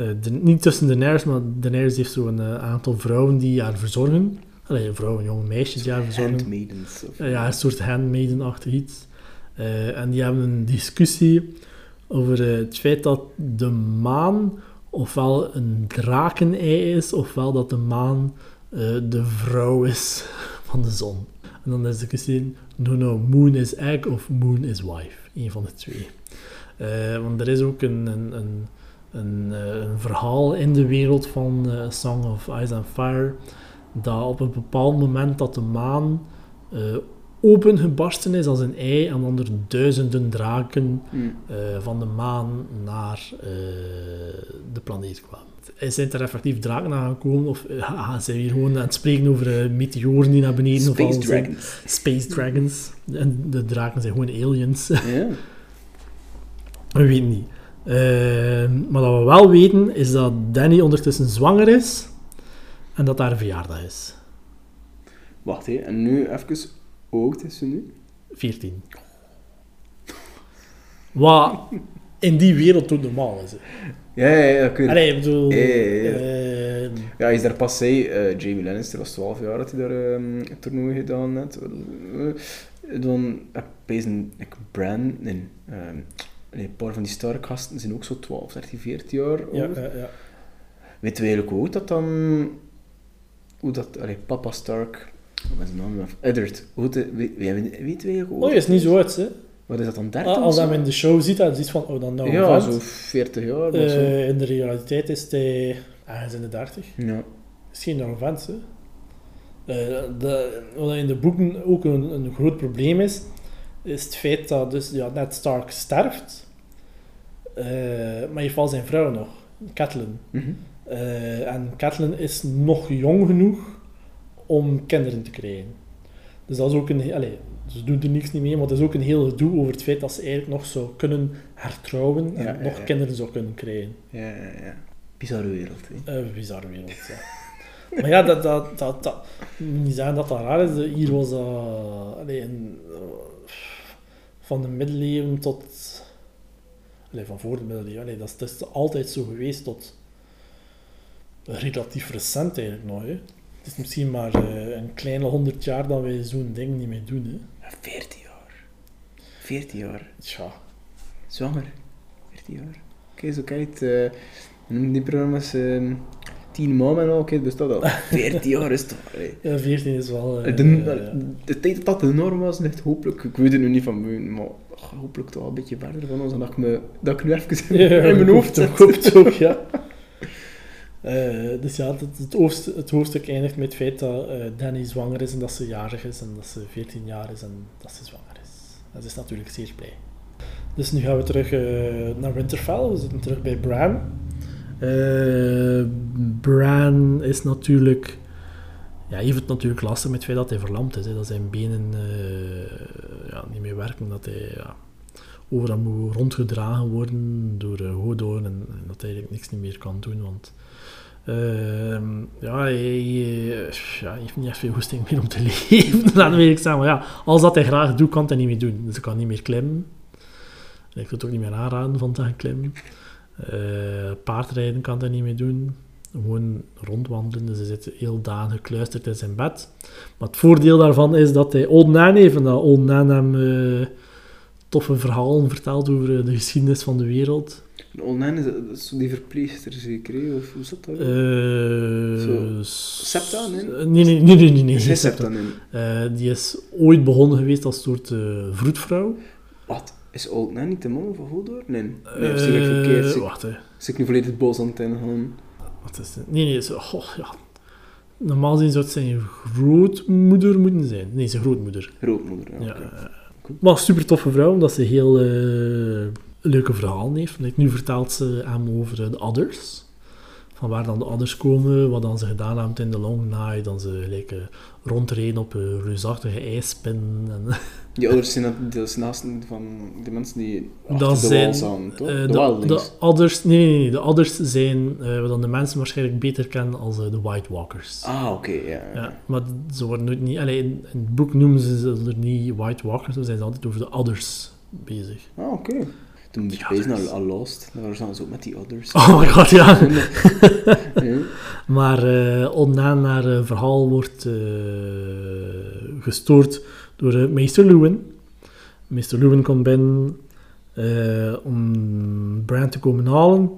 eh, de, niet tussen de Daenerys, maar Daenerys heeft zo'n een aantal vrouwen die haar verzorgen. Allee, vrouwen, jonge meisjes die haar verzorgen. Handmaidens. Of... Ja, een soort handmaiden-achtig iets. En die hebben een discussie over het feit dat de maan ofwel een drakenei is, ofwel dat de maan de vrouw is van de zon. En dan is de discussie, no, no, moon is egg of moon is wife. Een van de twee. Eh, want er is ook een, een, een, een, eh, een verhaal in de wereld van eh, Song of Ice and Fire, dat op een bepaald moment dat de maan eh, opengebarsten is als een ei en dan er duizenden draken eh, van de maan naar de planeet kwamen. Zijn er effectief draken aangekomen of eh, gaan ze hier gewoon aan het spreken over eh, meteoren die naar beneden Space vallen? zijn? Dragons. Space dragons. En de draken zijn gewoon aliens. Ja. We weten niet. Eh, maar wat we wel weten is dat Danny ondertussen zwanger is en dat haar verjaardag is. Wacht, hè. En nu even... Hoe oud is ze nu? 14. Wat in die wereld toch normaal is. hè. Ja, ja, ja. Ik weet... Allee, ik bedoel... Ja, ja, ja. eh, Ja, hij is daar pas zei, eh, Jamie Lannister was 12 jaar dat hij daar ehm, het toernooi gedaan had. Eh, Dan heb ik een ik Bran, nee, ehm, nee, een paar van die Stark-gasten zijn ook zo 12, 13, 14 jaar ja, oud. ja, ja. Weten we eigenlijk hoe dat dan... Hoe dat... Allee, papa Stark... Wat is zijn naam? af? Eddard. Hoe weet, weten we eigenlijk hoe Oh, hij is niet zo oud, hè. Wat is dat dan, 13 Als of hij hem in de show ziet, dan is het van, oh, dan nou Ja, zo 40 jaar of zo. Eh, in de realiteit is hij ergens in de 30. Ja. is geen jonge vent, hè. Eh, de, wat in de boeken ook een, een groot probleem is, is het feit dat dus, ja, Ned Stark sterft, eh, maar heeft wel zijn vrouw nog, Catelyn. Mhm. Eh, en Catelyn is nog jong genoeg om kinderen te krijgen. Dus dat is ook een... Allee, ze doen er niks niet mee, maar het is ook een heel gedoe over het feit dat ze eigenlijk nog zou kunnen hertrouwen en Ja, nog ja. kinderen zou kunnen krijgen. Ja, ja, ja. Bizarre wereld, hè. Een bizarre wereld, ja. Maar ja, dat, dat, dat, dat, niet zeggen dat dat raar is. Hier was dat... allee, een, eh, van de middeleeuwen tot... Allee, van voor de middeleeuwen. Allee, dat, is, dat is altijd zo geweest tot... Relatief recent eigenlijk nog, hè. Het is misschien maar eh, een kleine honderd jaar dat wij zo'n ding niet meer doen, hè. Ja, 14 jaar. 14 jaar. Tja. Zwanger. 14 jaar. Oké, zo kijk noemen die programma's? ehm, tien maanden al, oké, dus dat al 14 jaar is toch... allee. Ja, 14 is wel... eh, de, ja. de tijd dat dat de norm was, ligt hopelijk, ik weet het nu niet van buiten, maar hopelijk toch wel een beetje verder van ons, dan dat ik, me, dat ik nu even in, in mijn hoofd het ook, ja. Eh, dus ja, het, het, hoofdstuk, eindigt met het feit dat eh, Danny zwanger is en dat ze jarig is en dat ze 14 jaar is en dat ze zwanger is. Dat is natuurlijk zeer blij. Dus nu gaan we terug eh, naar Winterfell. We zitten terug bij Bran. Bran is natuurlijk... Ja, heeft het natuurlijk lastig met het feit dat hij verlamd is. Hè. Dat zijn benen ja, niet meer werken. Dat hij ja, overal moet rondgedragen worden door uh, Hodor. En, en dat hij eigenlijk niks niet meer kan doen. Want ehm, ja, hij, heeft niet echt veel goesting meer om te leven. Laten we eerlijk zeggen. Maar ja, als dat hij graag doet, kan hij niet meer doen. Dus hij kan niet meer klimmen. En ik wil het ook niet meer aanraden van te gaan klimmen. Eh, paardrijden kan hij niet meer doen. Gewoon rondwandelen. Dus hij zit heel dagen gekluisterd in zijn bed. Maar het voordeel daarvan is dat hij Old Nan dat Old Nan hem eh, toffe verhalen vertelt over eh, de geschiedenis van de wereld. Online is dat, dat is zo die verpleegster zeker, hè? of hoe zat dat? Zo. s- Septa, nee? Nee, nee, nee, nee, nee, is geen Septa. Eh, die is ooit begonnen geweest als soort eh, vroedvrouw. Wat? Is Old Nan niet de man van Hodor? Nee. Nee, ik Eh, verkeerd? Zie, Wacht, hè. zie ik nu volledig boos aan het ingaan? Wat is het? Nee, nee, zo, goh, ja. Normaal gezien zou het zijn grootmoeder moeten zijn. Nee, zijn grootmoeder. Grootmoeder, ja. Ja, eh, maar een super toffe vrouw, omdat ze heel leuke verhalen heeft. Nu vertelt ze hem over eh, de others. Van waar dan de others komen, wat dan ze gedaan hebben in de long night. Dan ze gelijk, eh, rondreden op een reusachtige ijspin. En, Die ouders zijn dat, naast van de mensen die Dat de zijn, staan, toch? eh, de, others, nee, nee, nee, de others zijn eh, wat dan de mensen waarschijnlijk beter kennen als eh, de White Walkers. Ah, oké, ja. Ja, maar ze worden nooit niet... Allee, in, in het boek noemen ze ze er niet White Walkers, dan zijn ze altijd over de others bezig. Ah, oké. Toen moet je bezig al Lost. Daar staan ze ook met die others. Oh my god, ja. ja. Maar eh ondanks haar eh, verhaal wordt eh, gestoord door meester Lewin. Meester Lewin komt binnen om Bran te komen halen.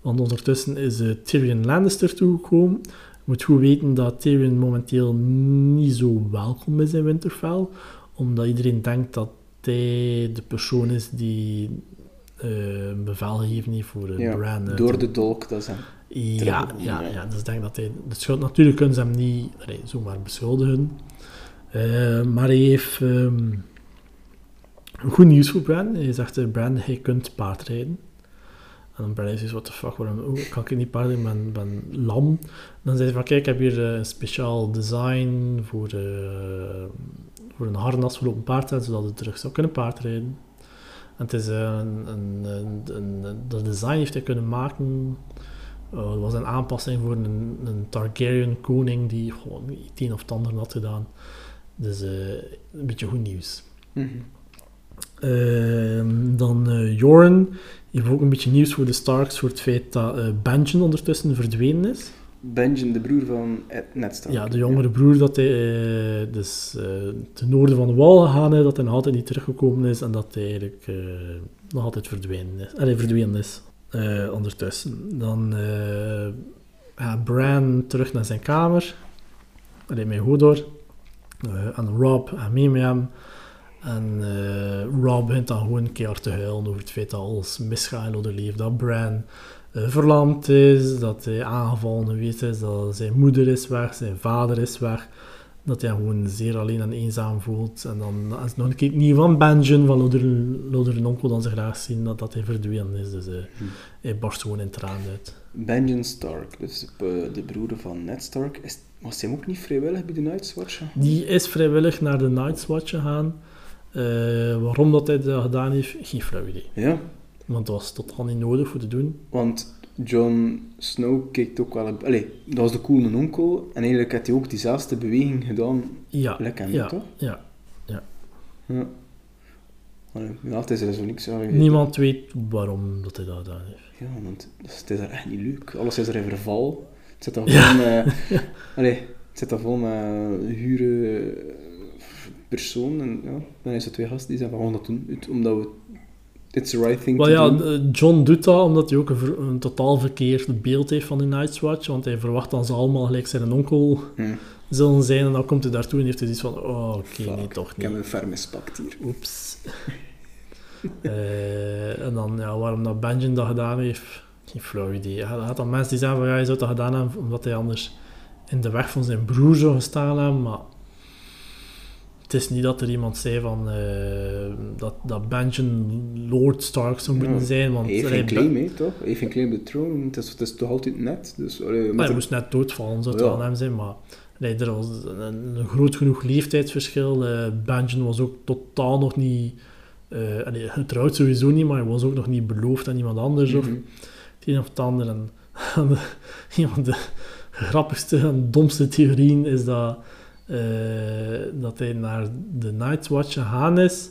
Want ondertussen is Tyrion Lannister toegekomen. Je moet goed weten dat Tyrion momenteel niet zo welkom is in Winterfell. Omdat iedereen denkt dat hij de persoon is die een bevel gegeven heeft voor eh, Ja, Bran. eh, Door de dolk, dat is hem. ja, ja, ja. dus ik denk dat hij de schuld... Natuurlijk kunnen ze hem niet zomaar beschuldigen. Eh, maar hij heeft ehm, goed nieuws voor Bran. Hij zegt, eh, Bran, hij kunt paardrijden. En dan Bran heeft zoiets, what the fuck, waarom oh, kan ik niet paardrijden, ik ben, ben lam. Dan zei hij van, kijk, ik heb hier eh, een speciaal design voor, eh, voor een harnas voor op een paard, zodat hij terug zou kunnen paardrijden. En het is eh, een, een, een, een, dat design heeft hij kunnen maken uh, het was een aanpassing voor een, een Targaryen koning die gewoon het een of het ander had gedaan. Dus eh, een beetje goed nieuws. Mhm. Ehm, dan Joran heeft ook een beetje nieuws voor de Starks voor het feit dat Benjen ondertussen verdwenen is. Benjen, de broer van Ed. Ja, de jongere broer dat hij eh, dus eh, ten noorden van de wal gegaan is, dat hij nog altijd niet teruggekomen is en dat hij eigenlijk eh, nog altijd verdwenen is. Verdwenen is ondertussen. Dan gaat Bran terug naar zijn kamer, alleen met Hodor. En Rob mee met hem. En Rob begint dan gewoon keihard te huilen over het feit dat alles misgaat in Oderleef. Dat Bran verlamd is, dat hij aangevallen geweest is, dat zijn moeder is weg, zijn vader is weg. Dat hij gewoon zeer alleen en eenzaam voelt. En dan is het nog een keer nieuw van Benjen, van Loder, en onkel, dan ze graag zien dat, dat hij verdwenen is. Dus eh, Hm. hij barst gewoon in tranen uit. Benjen Stark, dus eh, de broer van Ned Stark. Is, was hij ook niet vrijwillig bij de Night's Watch? Die is vrijwillig naar de Night's Watch gegaan. Eh, waarom dat hij dat gedaan heeft, geen flauw idee. Ja, Want dat was totaal niet nodig voor te doen. want Jon Snow keek ook wel... Allee, dat was de coole onkel. En eigenlijk had hij ook diezelfde beweging gedaan. Ja, Lekker, ja, toch? ja. Ja. Allee, ja, het is er zo niks aan. Niemand weet waarom dat hij dat gedaan heeft. Ja, want het is er echt niet leuk. Alles is er in verval. Het zit daar Ja. vol met... Allee, het zit daar vol met huren eh, personen. En, ja, dan is er twee gasten die zeggen van, we gaan dat doen. Omdat we... It's the right thing Wel to ja, do. eh, John doet dat omdat hij ook een, ver- een totaal verkeerd beeld heeft van de Night's Watch. Want hij verwacht dat ze allemaal gelijk zijn onkel Hm. zullen zijn. En dan komt hij daartoe en heeft hij iets van... Oh, oké, Fuck, nee, toch Ik niet. heb een ferm mispakt hier. Oeps. Eh, en dan, ja, waarom dat Benjen dat gedaan heeft, geen flauw idee. Hij had dan mensen die zeggen van, ja, hij zou dat gedaan hebben omdat hij anders in de weg van zijn broer zou gestaan hebben, maar het is niet dat er iemand zei van, eh, dat, dat Benjen Lord Stark zou moeten Ja. zijn, want heeft claim, hè, toch? Heeft geen claim de troon. Het is, het is toch altijd net. Dus, allee, Maar hij een- moest net doodvallen, zou het Ja. wel aan hem zijn, maar nee, er was een, een groot genoeg leeftijdsverschil. Benjen was ook totaal nog niet... eh allee, getrouwd sowieso niet, maar hij was ook nog niet beloofd aan iemand anders of Mhm. het een of het ander. En, een van de grappigste en domste theorieën is dat, eh, dat hij naar de Night's Watch gegaan is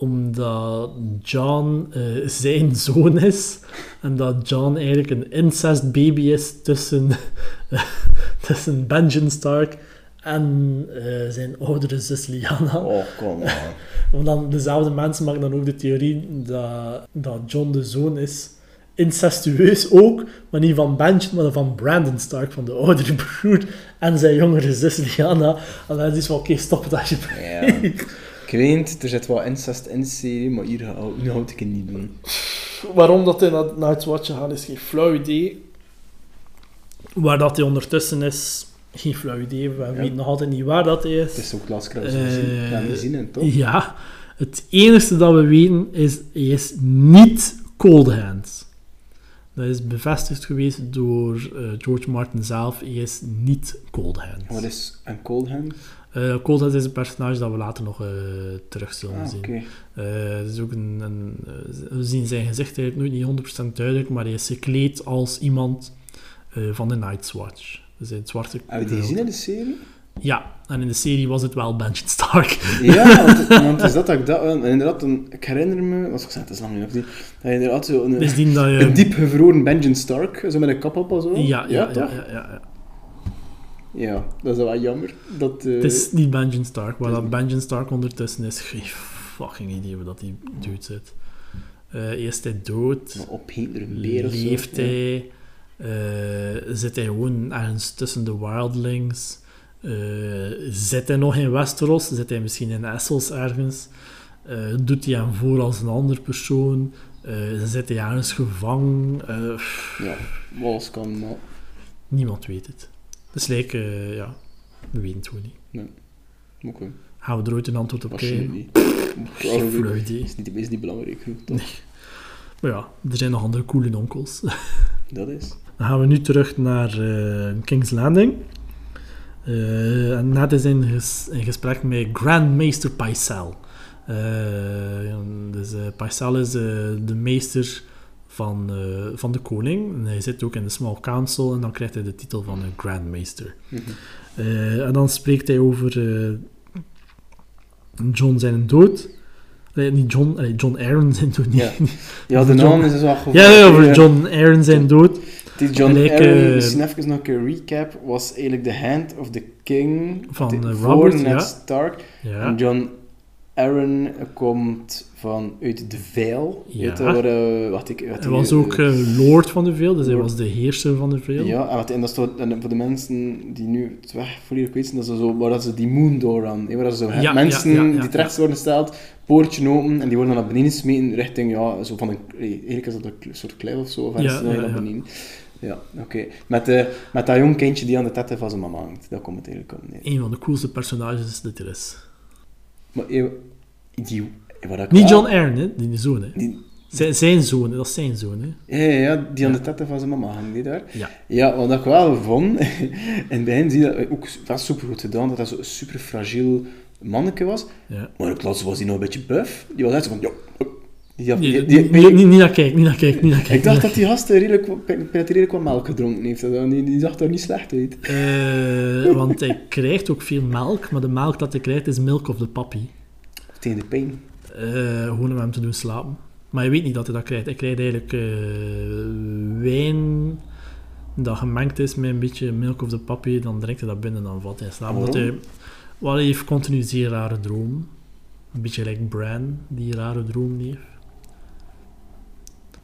omdat John eh, zijn zoon is en dat John eigenlijk een incest baby is tussen, tussen Benjen Stark en eh, zijn oudere zus Lyanna. Oh, kom. Want dan, dezelfde mensen maken dan ook de theorie dat, dat John de zoon is. Incestueus ook, maar niet van Benjen, maar van Brandon Stark, van de oudere broer en zijn jongere zus Lyanna. En dan is het van, oké, stop het alsjeblieft. Ja. Ik weet, er zit wel incest in de serie, maar hier houd ik het niet doen. Waarom dat hij naar Night's Watch gaat, is geen flauw idee. Waar dat hij ondertussen is, geen flauw idee. We weten nog altijd niet waar dat hij is. Het is ook laatst kruis Eh. Ja, niet zien, hè, toch? Ja, het enige dat we weten is, hij is niet Cold Hands. Dat is bevestigd geweest door eh, George Martin zelf. Hij is niet Cold Hands. Wat is een cold hand? Eh, Cold Hands is een personage dat we later nog eh, terug zullen Ah, zien. het is ook een, een, we zien zijn gezicht eigenlijk nooit niet 100% duidelijk, maar hij is gekleed als iemand van de Night's Watch. Dus in het zwarte... Heb je die gezien in de serie? Ja, en in de serie was het wel Benjen Stark. Ja, want, want is dat dat ik dat... En inderdaad, ik herinner me... Wat ik zei, het is lang niet gezien. Dat je inderdaad zo een, Dus die dat je... een diep gevroren Benjen Stark, zo met een kap op of zo. Ja, ja, ja, toch? ja, ja, ja. Ja, dat is wel jammer. Dat, eh, Het is niet Benjen Stark. Waar is dat Benjen Stark ondertussen is, geen fucking idee waar dat die dude zit. Eh eerst hij dood, op Hitler een beer of zo. leeft Ja. hij, eh, zit hij gewoon ergens tussen de wildlings, eh, zit hij nog in Westeros, zit hij misschien in Essos ergens, Eh, doet hij hem voor als een andere persoon, Eh, zit hij ergens gevangen, Eh, Ja, alles kan, maar... niemand weet het. Dus lijkt, eh, ja, we weten het gewoon niet. Oké, Gaan we er ooit een antwoord op krijgen? niet. Geen flauw idee. Is niet, is niet belangrijk genoeg, toch? Maar ja, er zijn nog andere coole onkels. Dat is. Dan gaan we nu terug naar eh, King's Landing. Eh, en net is in, ges- in gesprek met Grand Meester Pycelle. Eh, dus Pycelle is de meester van, van de koning. En hij zit ook in de Small Council en dan krijgt hij de titel van een Grand Meester. Eh, en dan spreekt hij over John zijn dood. Nee, niet John, John Aaron zijn dood. Ja. Ja, de John- naam is dus. Ja, ja, over John Aaron zijn dood. Die John Aaron, eh, misschien even nog een recap, was eigenlijk de hand of the king Van, de- eh, Robert, Ned ja. Stark. Ja. En John Aaron komt van uit de Veil. Ja. Waar, eh, wacht, ik, wat Hij was ook eh, Lord van de Veel, dus hij was de heerser van de Veel. Ja, en, wat, en dat staat, en voor de mensen die nu het weg volledig zijn, dat is zo, waar dat ze die moon door aan, waar dat ze zo Ja, mensen ja, die terecht worden gesteld, poortje open en die worden dan naar beneden gesmeten richting, ja, zo van een, eigenlijk is dat een soort klei of zo, of Ja, naar beneden. Ja, oké. Met, eh, met dat jong kindje die aan de tetten van zijn mama hangt, dat komt het eigenlijk op neer. Een van de coolste personages dat er is. Maar eh, die, wat ik Niet John Aaron, hè, die zoon. Hè. Die, Zijn, zijn zoon, dat is zijn zoon. Hè. ja, ja, ja, die aan Ja. de tetten van zijn mama hangt, die daar. Ja. Ja, wat ik wel vond, in het begin zie je dat ook wel super goed gedaan, dat dat zo'n super fragiel manneke was. Ja. Maar op laatst was hij nog een beetje buff. Die was echt zo van, ja. Die, had- Nee, die- die- niet, naar kijken, niet naar kijken, niet naar kijken. ik dacht dat die gast redelijk, dat hij redelijk wat melk gedronken heeft. Dat- Die, die zag er niet slecht uit. Eh, want hij krijgt ook veel melk, maar de melk dat hij krijgt is milk of the puppy. Tegen de pijn. Eh, gewoon om hem te doen slapen. Maar je weet niet dat hij dat krijgt. Hij krijgt eigenlijk eh, wijn dat gemengd is met een beetje milk of the puppy. Dan drinkt hij dat binnen en dan valt hij in slaap. Omdat hij, heeft continu zeer rare dromen. Een beetje like Bran, die rare dromen heeft.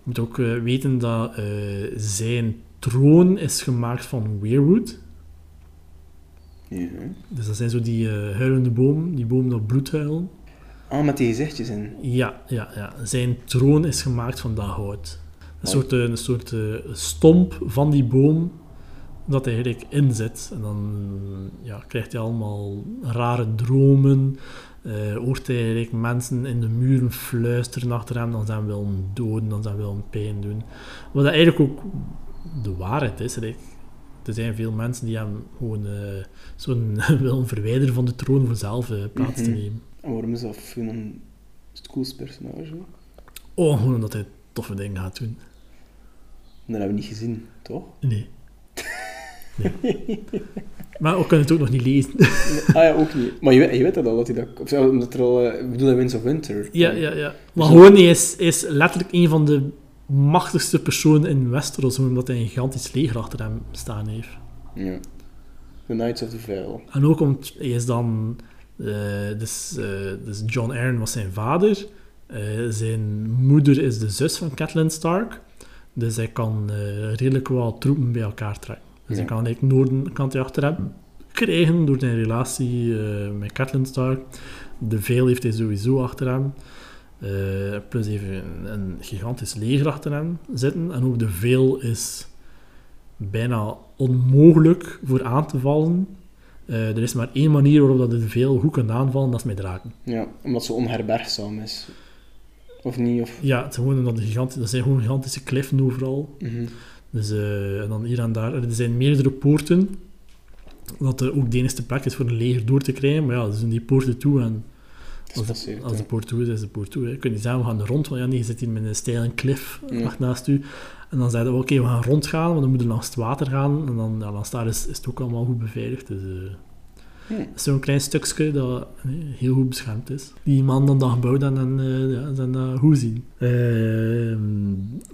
Moet ook eh, weten dat eh, zijn troon is gemaakt van weirwood. Ja. Dus dat zijn zo die eh, huilende boom, die boom dat bloed huilen. Ah, met die gezichtjes in. Ja, ja, ja. Zijn troon is gemaakt van dat hout. Een soort, een soort stomp van die boom dat hij eigenlijk in zit. En dan ja, krijgt hij allemaal rare dromen. Eh hoort hij eigenlijk mensen in de muren fluisteren achter hem. Dan zijn we willen doden, dan zijn we willen pijn doen. Wat dat eigenlijk ook de waarheid is. eigenlijk. Er zijn veel mensen die hem gewoon eh, zo'n willen verwijderen van de troon voor zelf eh, plaats te Mhm. nemen. En waarom is dat een schools-personage? Oh, gewoon omdat hij toffe dingen gaat doen. Dat hebben we niet gezien, toch? Nee. nee. Maar we kunnen het ook nog niet lezen. ah ja, ook niet. Maar je weet, je weet dat al, dat hij dat... Of omdat er al... eh, ik bedoel, in Winds of Winter. ja, ja, ja. Maar Dus gewoon, hij is, is letterlijk een van de machtigste personen in Westeros, omdat hij een gigantisch leger achter hem staan heeft. Ja. The Knights of the Vale. En ook omdat hij is dan... eh, dus, eh, dus John Arryn was zijn vader. Eh, zijn moeder is de zus van Catelyn Stark. Dus hij kan eh, redelijk wel troepen bij elkaar trekken. Dus hij kan eigenlijk Noorden kant hij achter hem krijgen door zijn relatie eh, met Catelyn Stark. De Veil heeft hij sowieso achter hem. Eh, plus hij een, een gigantisch leger achter hem zitten. En ook de Veil is bijna onmogelijk voor aan te vallen. Eh, er is maar één manier waarop dat de Veil goed kan aanvallen, dat is met draken. Ja, omdat ze onherbergzaam is. Of niet, of... Ja, het is gewoon omdat de gigantische, dat zijn gewoon gigantische kliffen overal. Mhm. Dus, eh, en dan hier en daar. Er zijn meerdere poorten. Dat er ook de enige plek is voor een leger door te krijgen. Maar ja, ze doen die poorten toe. En als de, als poort toe is, is de poort toe. hè. Je kunt niet zeggen, we gaan er rond. Want ja, nee, je zit hier met een steile klif Ja. naast u. En dan zeiden we, oké, we gaan rondgaan. Want dan moeten we langs het water gaan. En dan ja, langs daar is, is het ook allemaal goed beveiligd. Dus eh, Hm. is zo'n klein stukje dat heel goed beschermd is. Die man dan dat gebouwd en, en eh, ja, zijn dat goed zien. Ehm,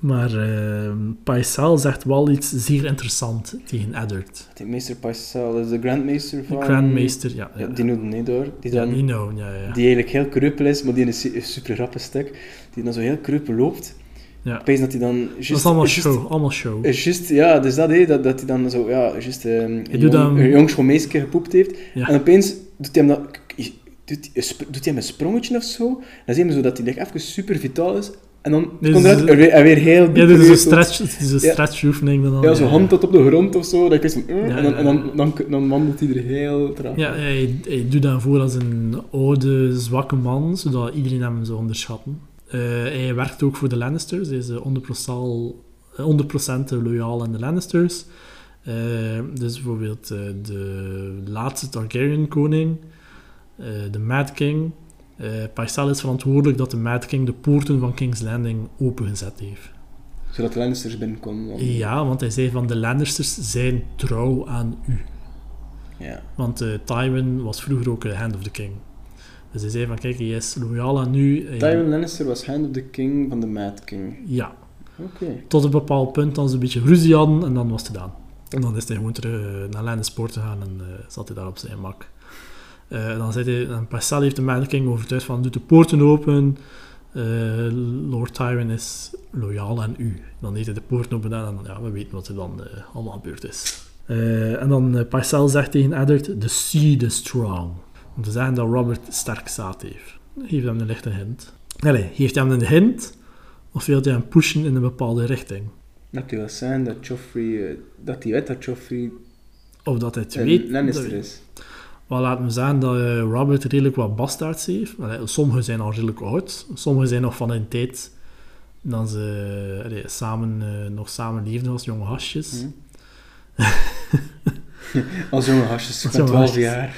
maar ehm Paisal zegt wel iets zeer interessant tegen Eddard. Die meester Paisal is de grandmeester van... De Grandmeester, ja. Ja, ja. die noemt niet door. Die, Ja, dan, Nino, ja, ja. die eigenlijk heel kreupel is, maar die is een super rappe stuk. Die dan zo heel kreupel loopt. Ja. Dat hij dan... Just, dat is allemaal just- show, allemaal show. is Just, ja, dus dat, hé, dat, dat hij dan zo, ja, just ehm, een, jong, dan- een jong gepoept heeft. Ja. En opeens doet hij hem dat, doet, hij- sp- doet hij hem een sprongetje of zo. Dan zie je hem zo dat hij like, even super vitaal is. En dan Dus- komt eruit en weer, en weer heel Ja, dit is een stretch, dit is een Ja. stretchoefening. Dan, Ja, zo hand tot op de grond of zo. Dat ik mm, Ja, en dan, en dan, dan, dan wandelt hij er heel traag. Ja, hij, hij doet dat voor als een oude, zwakke man, zodat iedereen hem zou onderschatten. Eh, hij werkt ook voor de Lannisters. Hij is eh, 100%, eh, 100% loyaal aan de Lannisters. Eh, dus bijvoorbeeld eh, de laatste Targaryen-koning, eh, de Mad King. eh Paisal is verantwoordelijk dat de Mad King de poorten van King's Landing opengezet heeft. Zodat de Lannisters binnen konden. dan. Ja, want hij zei van de Lannisters zijn trouw aan u. Ja. Want eh Tywin was vroeger ook eh, Hand of the King. Dus hij zei van, kijk, hij is loyaal aan u. Hij- Tywin Lannister was Hand of the King van de Mad King. Ja, Oké. tot een bepaald punt dan ze een beetje ruzie hadden en dan was het gedaan. En dan is hij gewoon terug eh, naar Lannisport gegaan en eh, zat hij daar op zijn mak. Eh, en dan zei hij, en Parcel heeft de Mad King overtuigd van, doe de poorten open. Eh, Lord Tywin is loyaal aan u. Dan heeft hij de poorten open gedaan en dan, ja, we weten wat er dan eh, allemaal gebeurd is. Eh, en dan uh, Parcel zegt tegen Eddard, the seed is strong. Om te zeggen dat Robert sterk zaad heeft. Geef hem een lichte hint. Allee, geeft hem een hint of wil hij hem pushen in een bepaalde richting? Dat hij wil zijn dat Joffrey... eh, dat hij weet dat Joffrey Of dat hij het weet. Lannister is. Wel, laten we zeggen dat eh, Robert redelijk wat bastards heeft. Allee, sommige zijn al redelijk oud. Sommige zijn nog van een tijd dat ze allee, samen, eh, nog samen leefden als jonge hasjes. Hm. Als jonge hasjes van jonge 12 hasjes. jaar.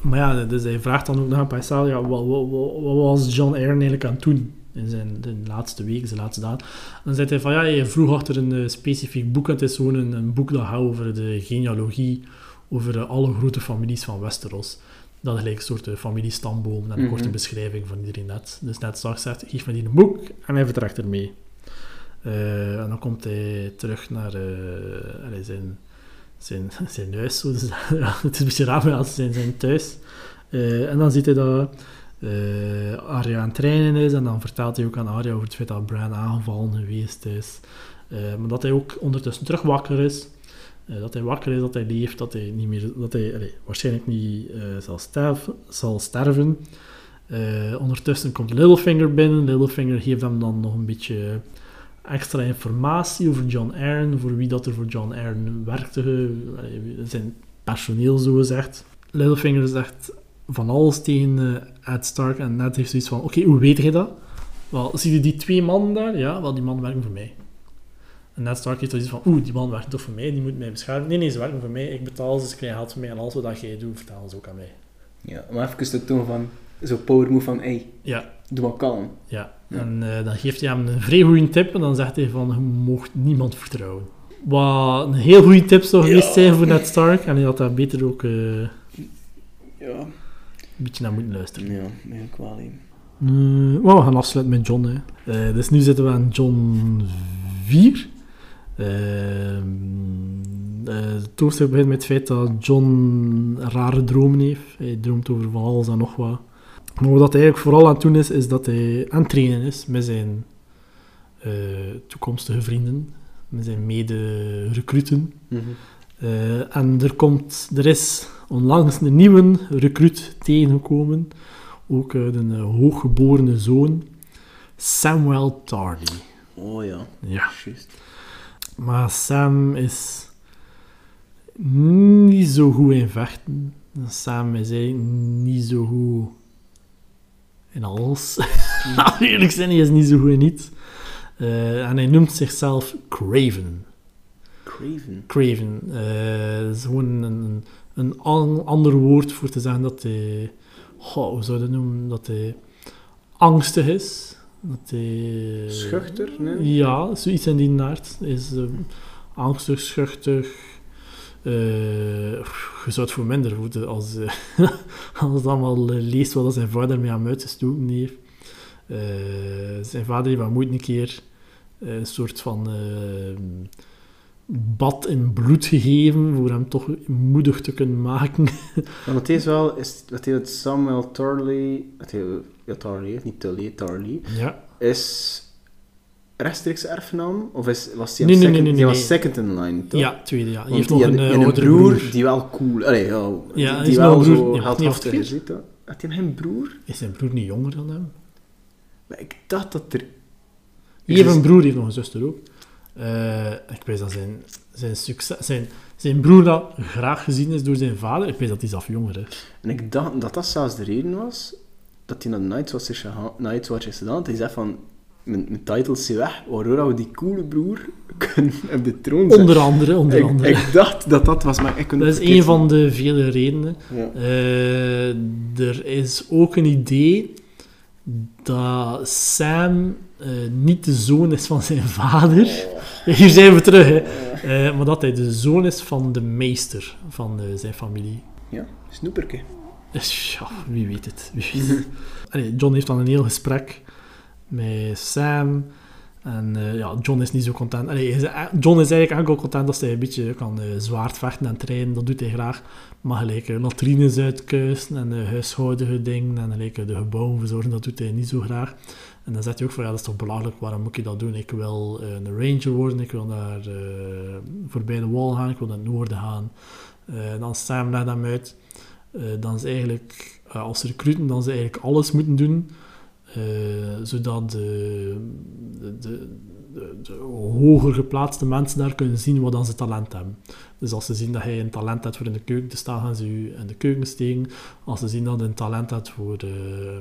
Maar ja, dus hij vraagt dan ook nog aan Paisal, ja, wat, wat, wat, wat was John Aaron eigenlijk aan het doen in zijn de laatste weken, zijn laatste dagen? Dan zegt hij van, ja, je vroeg achter een eh, specifiek boek, en het is gewoon een, een boek dat gaat over de genealogie, over eh, alle grote families van Westeros. Dat is gelijk een soort eh, familiestamboom en een Mhm. korte beschrijving van iedereen net. Dus net zoals zegt, geef me die een boek en hij vertrekt ermee. En dan komt hij terug naar zijn, zijn, zijn. Dus, het is een beetje raar, maar ja, zijn, zijn thuis. Eh, en dan ziet hij dat eh Arya aan het trainen is. En dan vertelt hij ook aan Arya over het feit dat Bran aangevallen geweest is. Eh, maar dat hij ook ondertussen terug wakker is. Dat hij wakker is, dat hij leeft, dat hij, niet meer, dat hij waarschijnlijk niet zal, zal sterven. Ondertussen komt Littlefinger binnen. Littlefinger geeft hem dan nog een beetje extra informatie over John Arryn, voor wie dat er voor John Arryn werkte, zijn personeel zo gezegd. Littlefinger zegt van alles tegen eh, Ed Stark en Ned heeft zoiets van, oké, hoe weet je dat? Wel, zie je die twee mannen daar? Ja, wel, die mannen werken voor mij. En Ned Stark heeft zoiets van, oeh, die man werkt toch voor mij, die moet mij beschermen. Nee, nee, ze werken voor mij, ik betaal ze, ze krijgen geld van mij en alles wat jij doet, vertalen ze ook aan mij. Ja, maar even te toon van, zo'n power move van, hey, Ja, doe maar kalm. Ja, Ja. en eh, dan geeft hij hem een vrij goede tip en dan zegt hij van, je mocht niemand vertrouwen. Wat een heel goede tip zou geweest Ja. zijn voor Ned Stark en hij had daar beter ook eh, een Ja, beetje naar moeten luisteren. ja, kwalie. Eh, maar we gaan afsluiten met John. Hè. Dus nu zitten we aan John 4. Ehm, eh, het hoofdstuk begint met het feit dat John rare dromen heeft. Hij droomt over van alles en nog wat. Maar wat hij eigenlijk vooral aan het doen is, is dat hij aan het trainen is met zijn eh, toekomstige vrienden, met zijn mede-recruten. Mhm. Eh, en er, komt, er is onlangs een nieuwe recruit tegengekomen. Ook een eh, hooggeborene zoon. Samuel Tarly. Oh ja, Ja. Maar Sam is niet zo goed in vechten. Sam is eigenlijk niet zo goed in alles. Me eerlijk zijn, hij is niet zo goed in iets. Eh, en hij noemt zichzelf Craven. Craven. Craven. eh, dat is gewoon een, een an- ander woord voor te zeggen dat hij... Goh, hoe zou je dat noemen? Dat hij angstig is. Dat hij... Schuchter, nee? Ja, zoiets in die naart. Is eh, angstig, schuchter. Eh, je zou het voor minder voeten als, als je allemaal leest wat zijn vader mee aan uitgestoken heeft. Eh, zijn vader heeft hem ooit een keer eh, een soort van bad in bloed gegeven voor hem toch moedig te kunnen maken. Maar wat hij is wel, is dat hij het Samuel dat hij, ja Tarley, niet Tully, Tarley, ja. is rechtstreeks erfgenaam? Of is, was hij Nee, een nee, second, nee, nee, die was second in line, toch? ja, tweede ja. Hij heeft nog een, had- eh, een broer, broer. die wel cool, allee, ja, die, hij wel broer, zo ja, niet is. Had hij een broer? Is zijn broer niet jonger dan hem? Maar ik dacht dat er... Hier heeft een broer, heeft nog een zuster ook. Eh, ik weet dat zijn, zijn, succes, zijn, zijn broer dat graag gezien is door zijn vader. Ik weet dat hij zelf jonger is. En ik dacht dat dat zelfs de reden was dat hij naar de Night's Watch is gedaan. Hij zei van, mijn, mijn titles zijn weg, waardoor we die coole broer kunnen op de troon zetten. Onder andere, onder ik, andere. ik dacht dat dat was, maar ik kon dat is een van de vele redenen. Ja. Eh, er is ook een idee dat Sam eh, niet de zoon is van zijn vader. Hier zijn we terug, hè. Eh, maar dat hij de zoon is van de meester van zijn familie. Ja, snoeperke. Ja, wie weet het. Wie weet het. Allee, John heeft dan een heel gesprek met Sam. En eh, ja, John is niet zo content. Eh, John is eigenlijk enkel content dat hij een beetje kan eh, zwaard vechten en trainen. Dat doet hij graag. Maar gelijk eh, latrines en uh, huishoudelijke dingen en de gebouwen verzorgen, dat doet hij niet zo graag. En dan zegt hij ook van, ja, dat is toch belachelijk, waarom moet je dat doen? Ik wil een ranger worden, ik wil naar voorbij de wall gaan, ik wil naar het noorden gaan. Dan Sam legt hem uit. Dan is eigenlijk, als recruten, dan ze eigenlijk alles moeten doen, zodat de, de, de, de, hoger geplaatste mensen daar kunnen zien wat dan ze talent hebben. Dus als ze zien dat hij een talent hebt voor in de keuken te staan, gaan ze u in de keuken steken. Als ze zien dat hij een talent hebt voor de,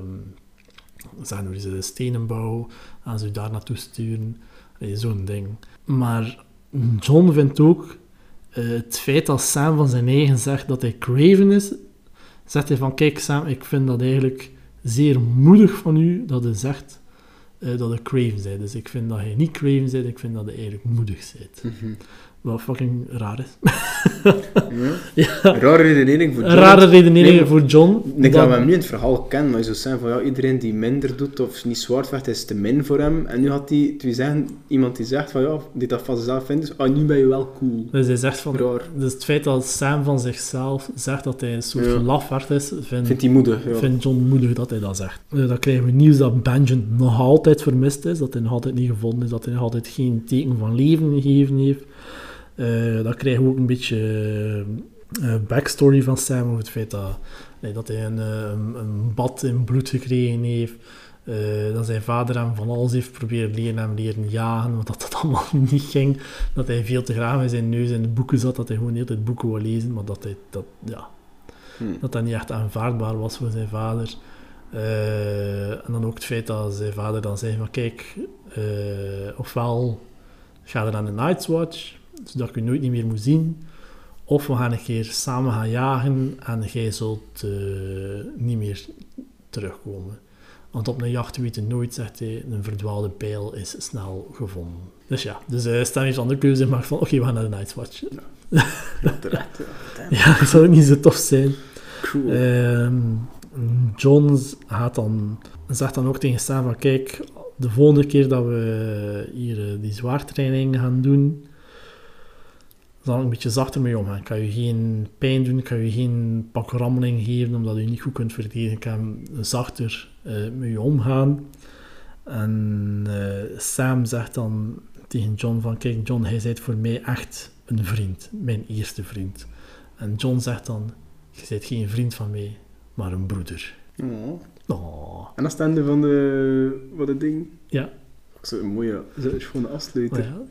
zeggen we, de stenenbouw, gaan ze u daar naartoe sturen. Eh, Zo'n ding. Maar John vindt ook eh, het feit dat Sam van zijn eigen zegt dat hij Craven is, zegt hij van, kijk Sam, ik vind dat eigenlijk zeer moedig van u dat hij zegt eh, dat hij Craven bent. Dus ik vind dat hij niet Craven bent, ik vind dat hij eigenlijk moedig bent. Mhm. Wat fucking raar is. Ja. Rare redenering voor John. rare redenering Nee, voor John. Ik dat- hem nu in het verhaal kennen, maar je zou zeggen van ja, iedereen die minder doet of niet zwart vecht, is te min voor hem. En nu had hij, twee zeggen, iemand die zegt van ja, die dat van zichzelf vindt, dus ah, nu ben je wel cool. Dus hij zegt van... Raar. Dus het feit dat Sam van zichzelf zegt dat hij een soort Ja. lafhart is, vindt, Vindt hij moedig, ja. vindt John moedig dat hij dat zegt. Eh, dan krijgen we nieuws dat Benjen nog altijd vermist is, dat hij nog altijd niet gevonden is, dat hij nog altijd geen teken van leven gegeven heeft. Eh, dan krijgen we ook een beetje eh, backstory van Sam over het feit dat, nee, dat hij een, eh, een, een bad in bloed gekregen heeft. dat zijn vader hem van alles heeft proberen leren hem leren jagen, want dat dat allemaal niet ging. Dat hij veel te graag in zijn neus in de boeken zat, dat hij gewoon de hele tijd boeken wou lezen, maar dat hij, dat, ja, Hm. dat dat niet echt aanvaardbaar was voor zijn vader. En dan ook het feit dat zijn vader dan zei van kijk, ofwel ga er aan de Night's Watch, zodat ik u nooit niet meer moet zien, of we gaan een keer samen gaan jagen en jij zult eh, niet meer terugkomen. Want op een jacht weet je nooit, zegt hij, een verdwaalde pijl is snel gevonden. Dus ja, dus uh, heeft dan de keuze gemaakt van oké, we gaan naar de Night's Watch. Ja, dat zou niet zo tof zijn. Cool. Ehm John gaat dan, zegt dan ook tegen Sam van kijk, de volgende keer dat we hier eh, die zwaartraining gaan doen, ik een beetje zachter mee omgaan. Ik kan je geen pijn doen, ik kan je geen pak rammeling geven omdat je niet goed kunt verdedigen. Ik kan zachter eh, met je omgaan. En eh, Sam zegt dan tegen John van kijk John, hij bent voor mij echt een vriend, mijn eerste vriend. En John zegt dan, je bent geen vriend van mij, maar een broeder. Oh. Oh, En dat is het einde van de, van de ding. ja. Zo een mooie, dat is gewoon de afsluiter. Maar ja,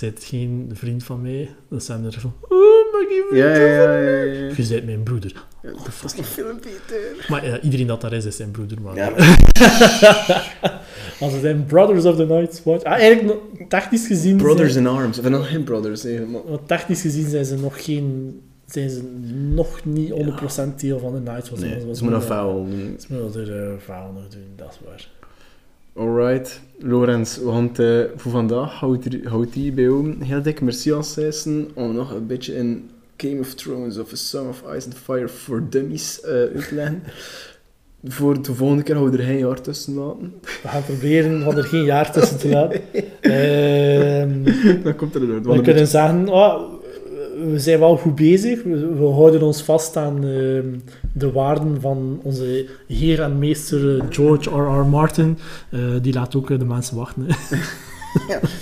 je bent geen vriend van mij. Dan zijn er van, oh, geen vriend Ja, ja, ja, ja. Je bent mijn broeder. Dat is nog beter. Maar ja, iedereen dat daar is, is zijn broeder. Maar Ja, Als ze zijn Brothers of the Night's Watch... Ah, eigenlijk, nog- technisch gezien... brothers zijn, in arms. Of dan geen brothers, hè, maar... want technisch gezien zijn ze nog geen... Zijn ze nog niet 100% deel van de Night's Watch. Nee, ze moeten nog vuil doen. Ze moeten er uh, vuil nog doen, dat is waar. Alright, Lorenz, het, eh, voor vandaag houdt houdt hier bij om. Heel dik merci als zijsen om nog een beetje in Game of Thrones of A Song of Ice and Fire for Dummies eh, uit te leggen. Voor de volgende keer houden we er geen jaar tussen laten. We gaan proberen van er geen jaar tussen te laten. Ehm, Dan komt er een we kunnen zeggen, oh, we zijn wel goed bezig. We, we houden ons vast aan ehm, de waarden van onze heer en meester eh, George R.R. Martin. Eh, die laat ook eh, de mensen wachten. hè.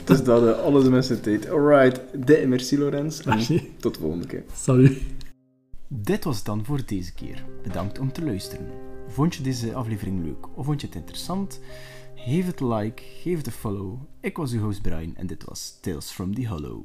Dus dat eh, alles in zijn tijd. Alright, de merci Lorenz. Tot de volgende keer. Salut. Dit was het dan voor deze keer. Bedankt om te luisteren. Vond je deze aflevering leuk of vond je het interessant? Geef het een like, geef het een follow. Ik was uw host Brian en dit was Tales from the Hollow.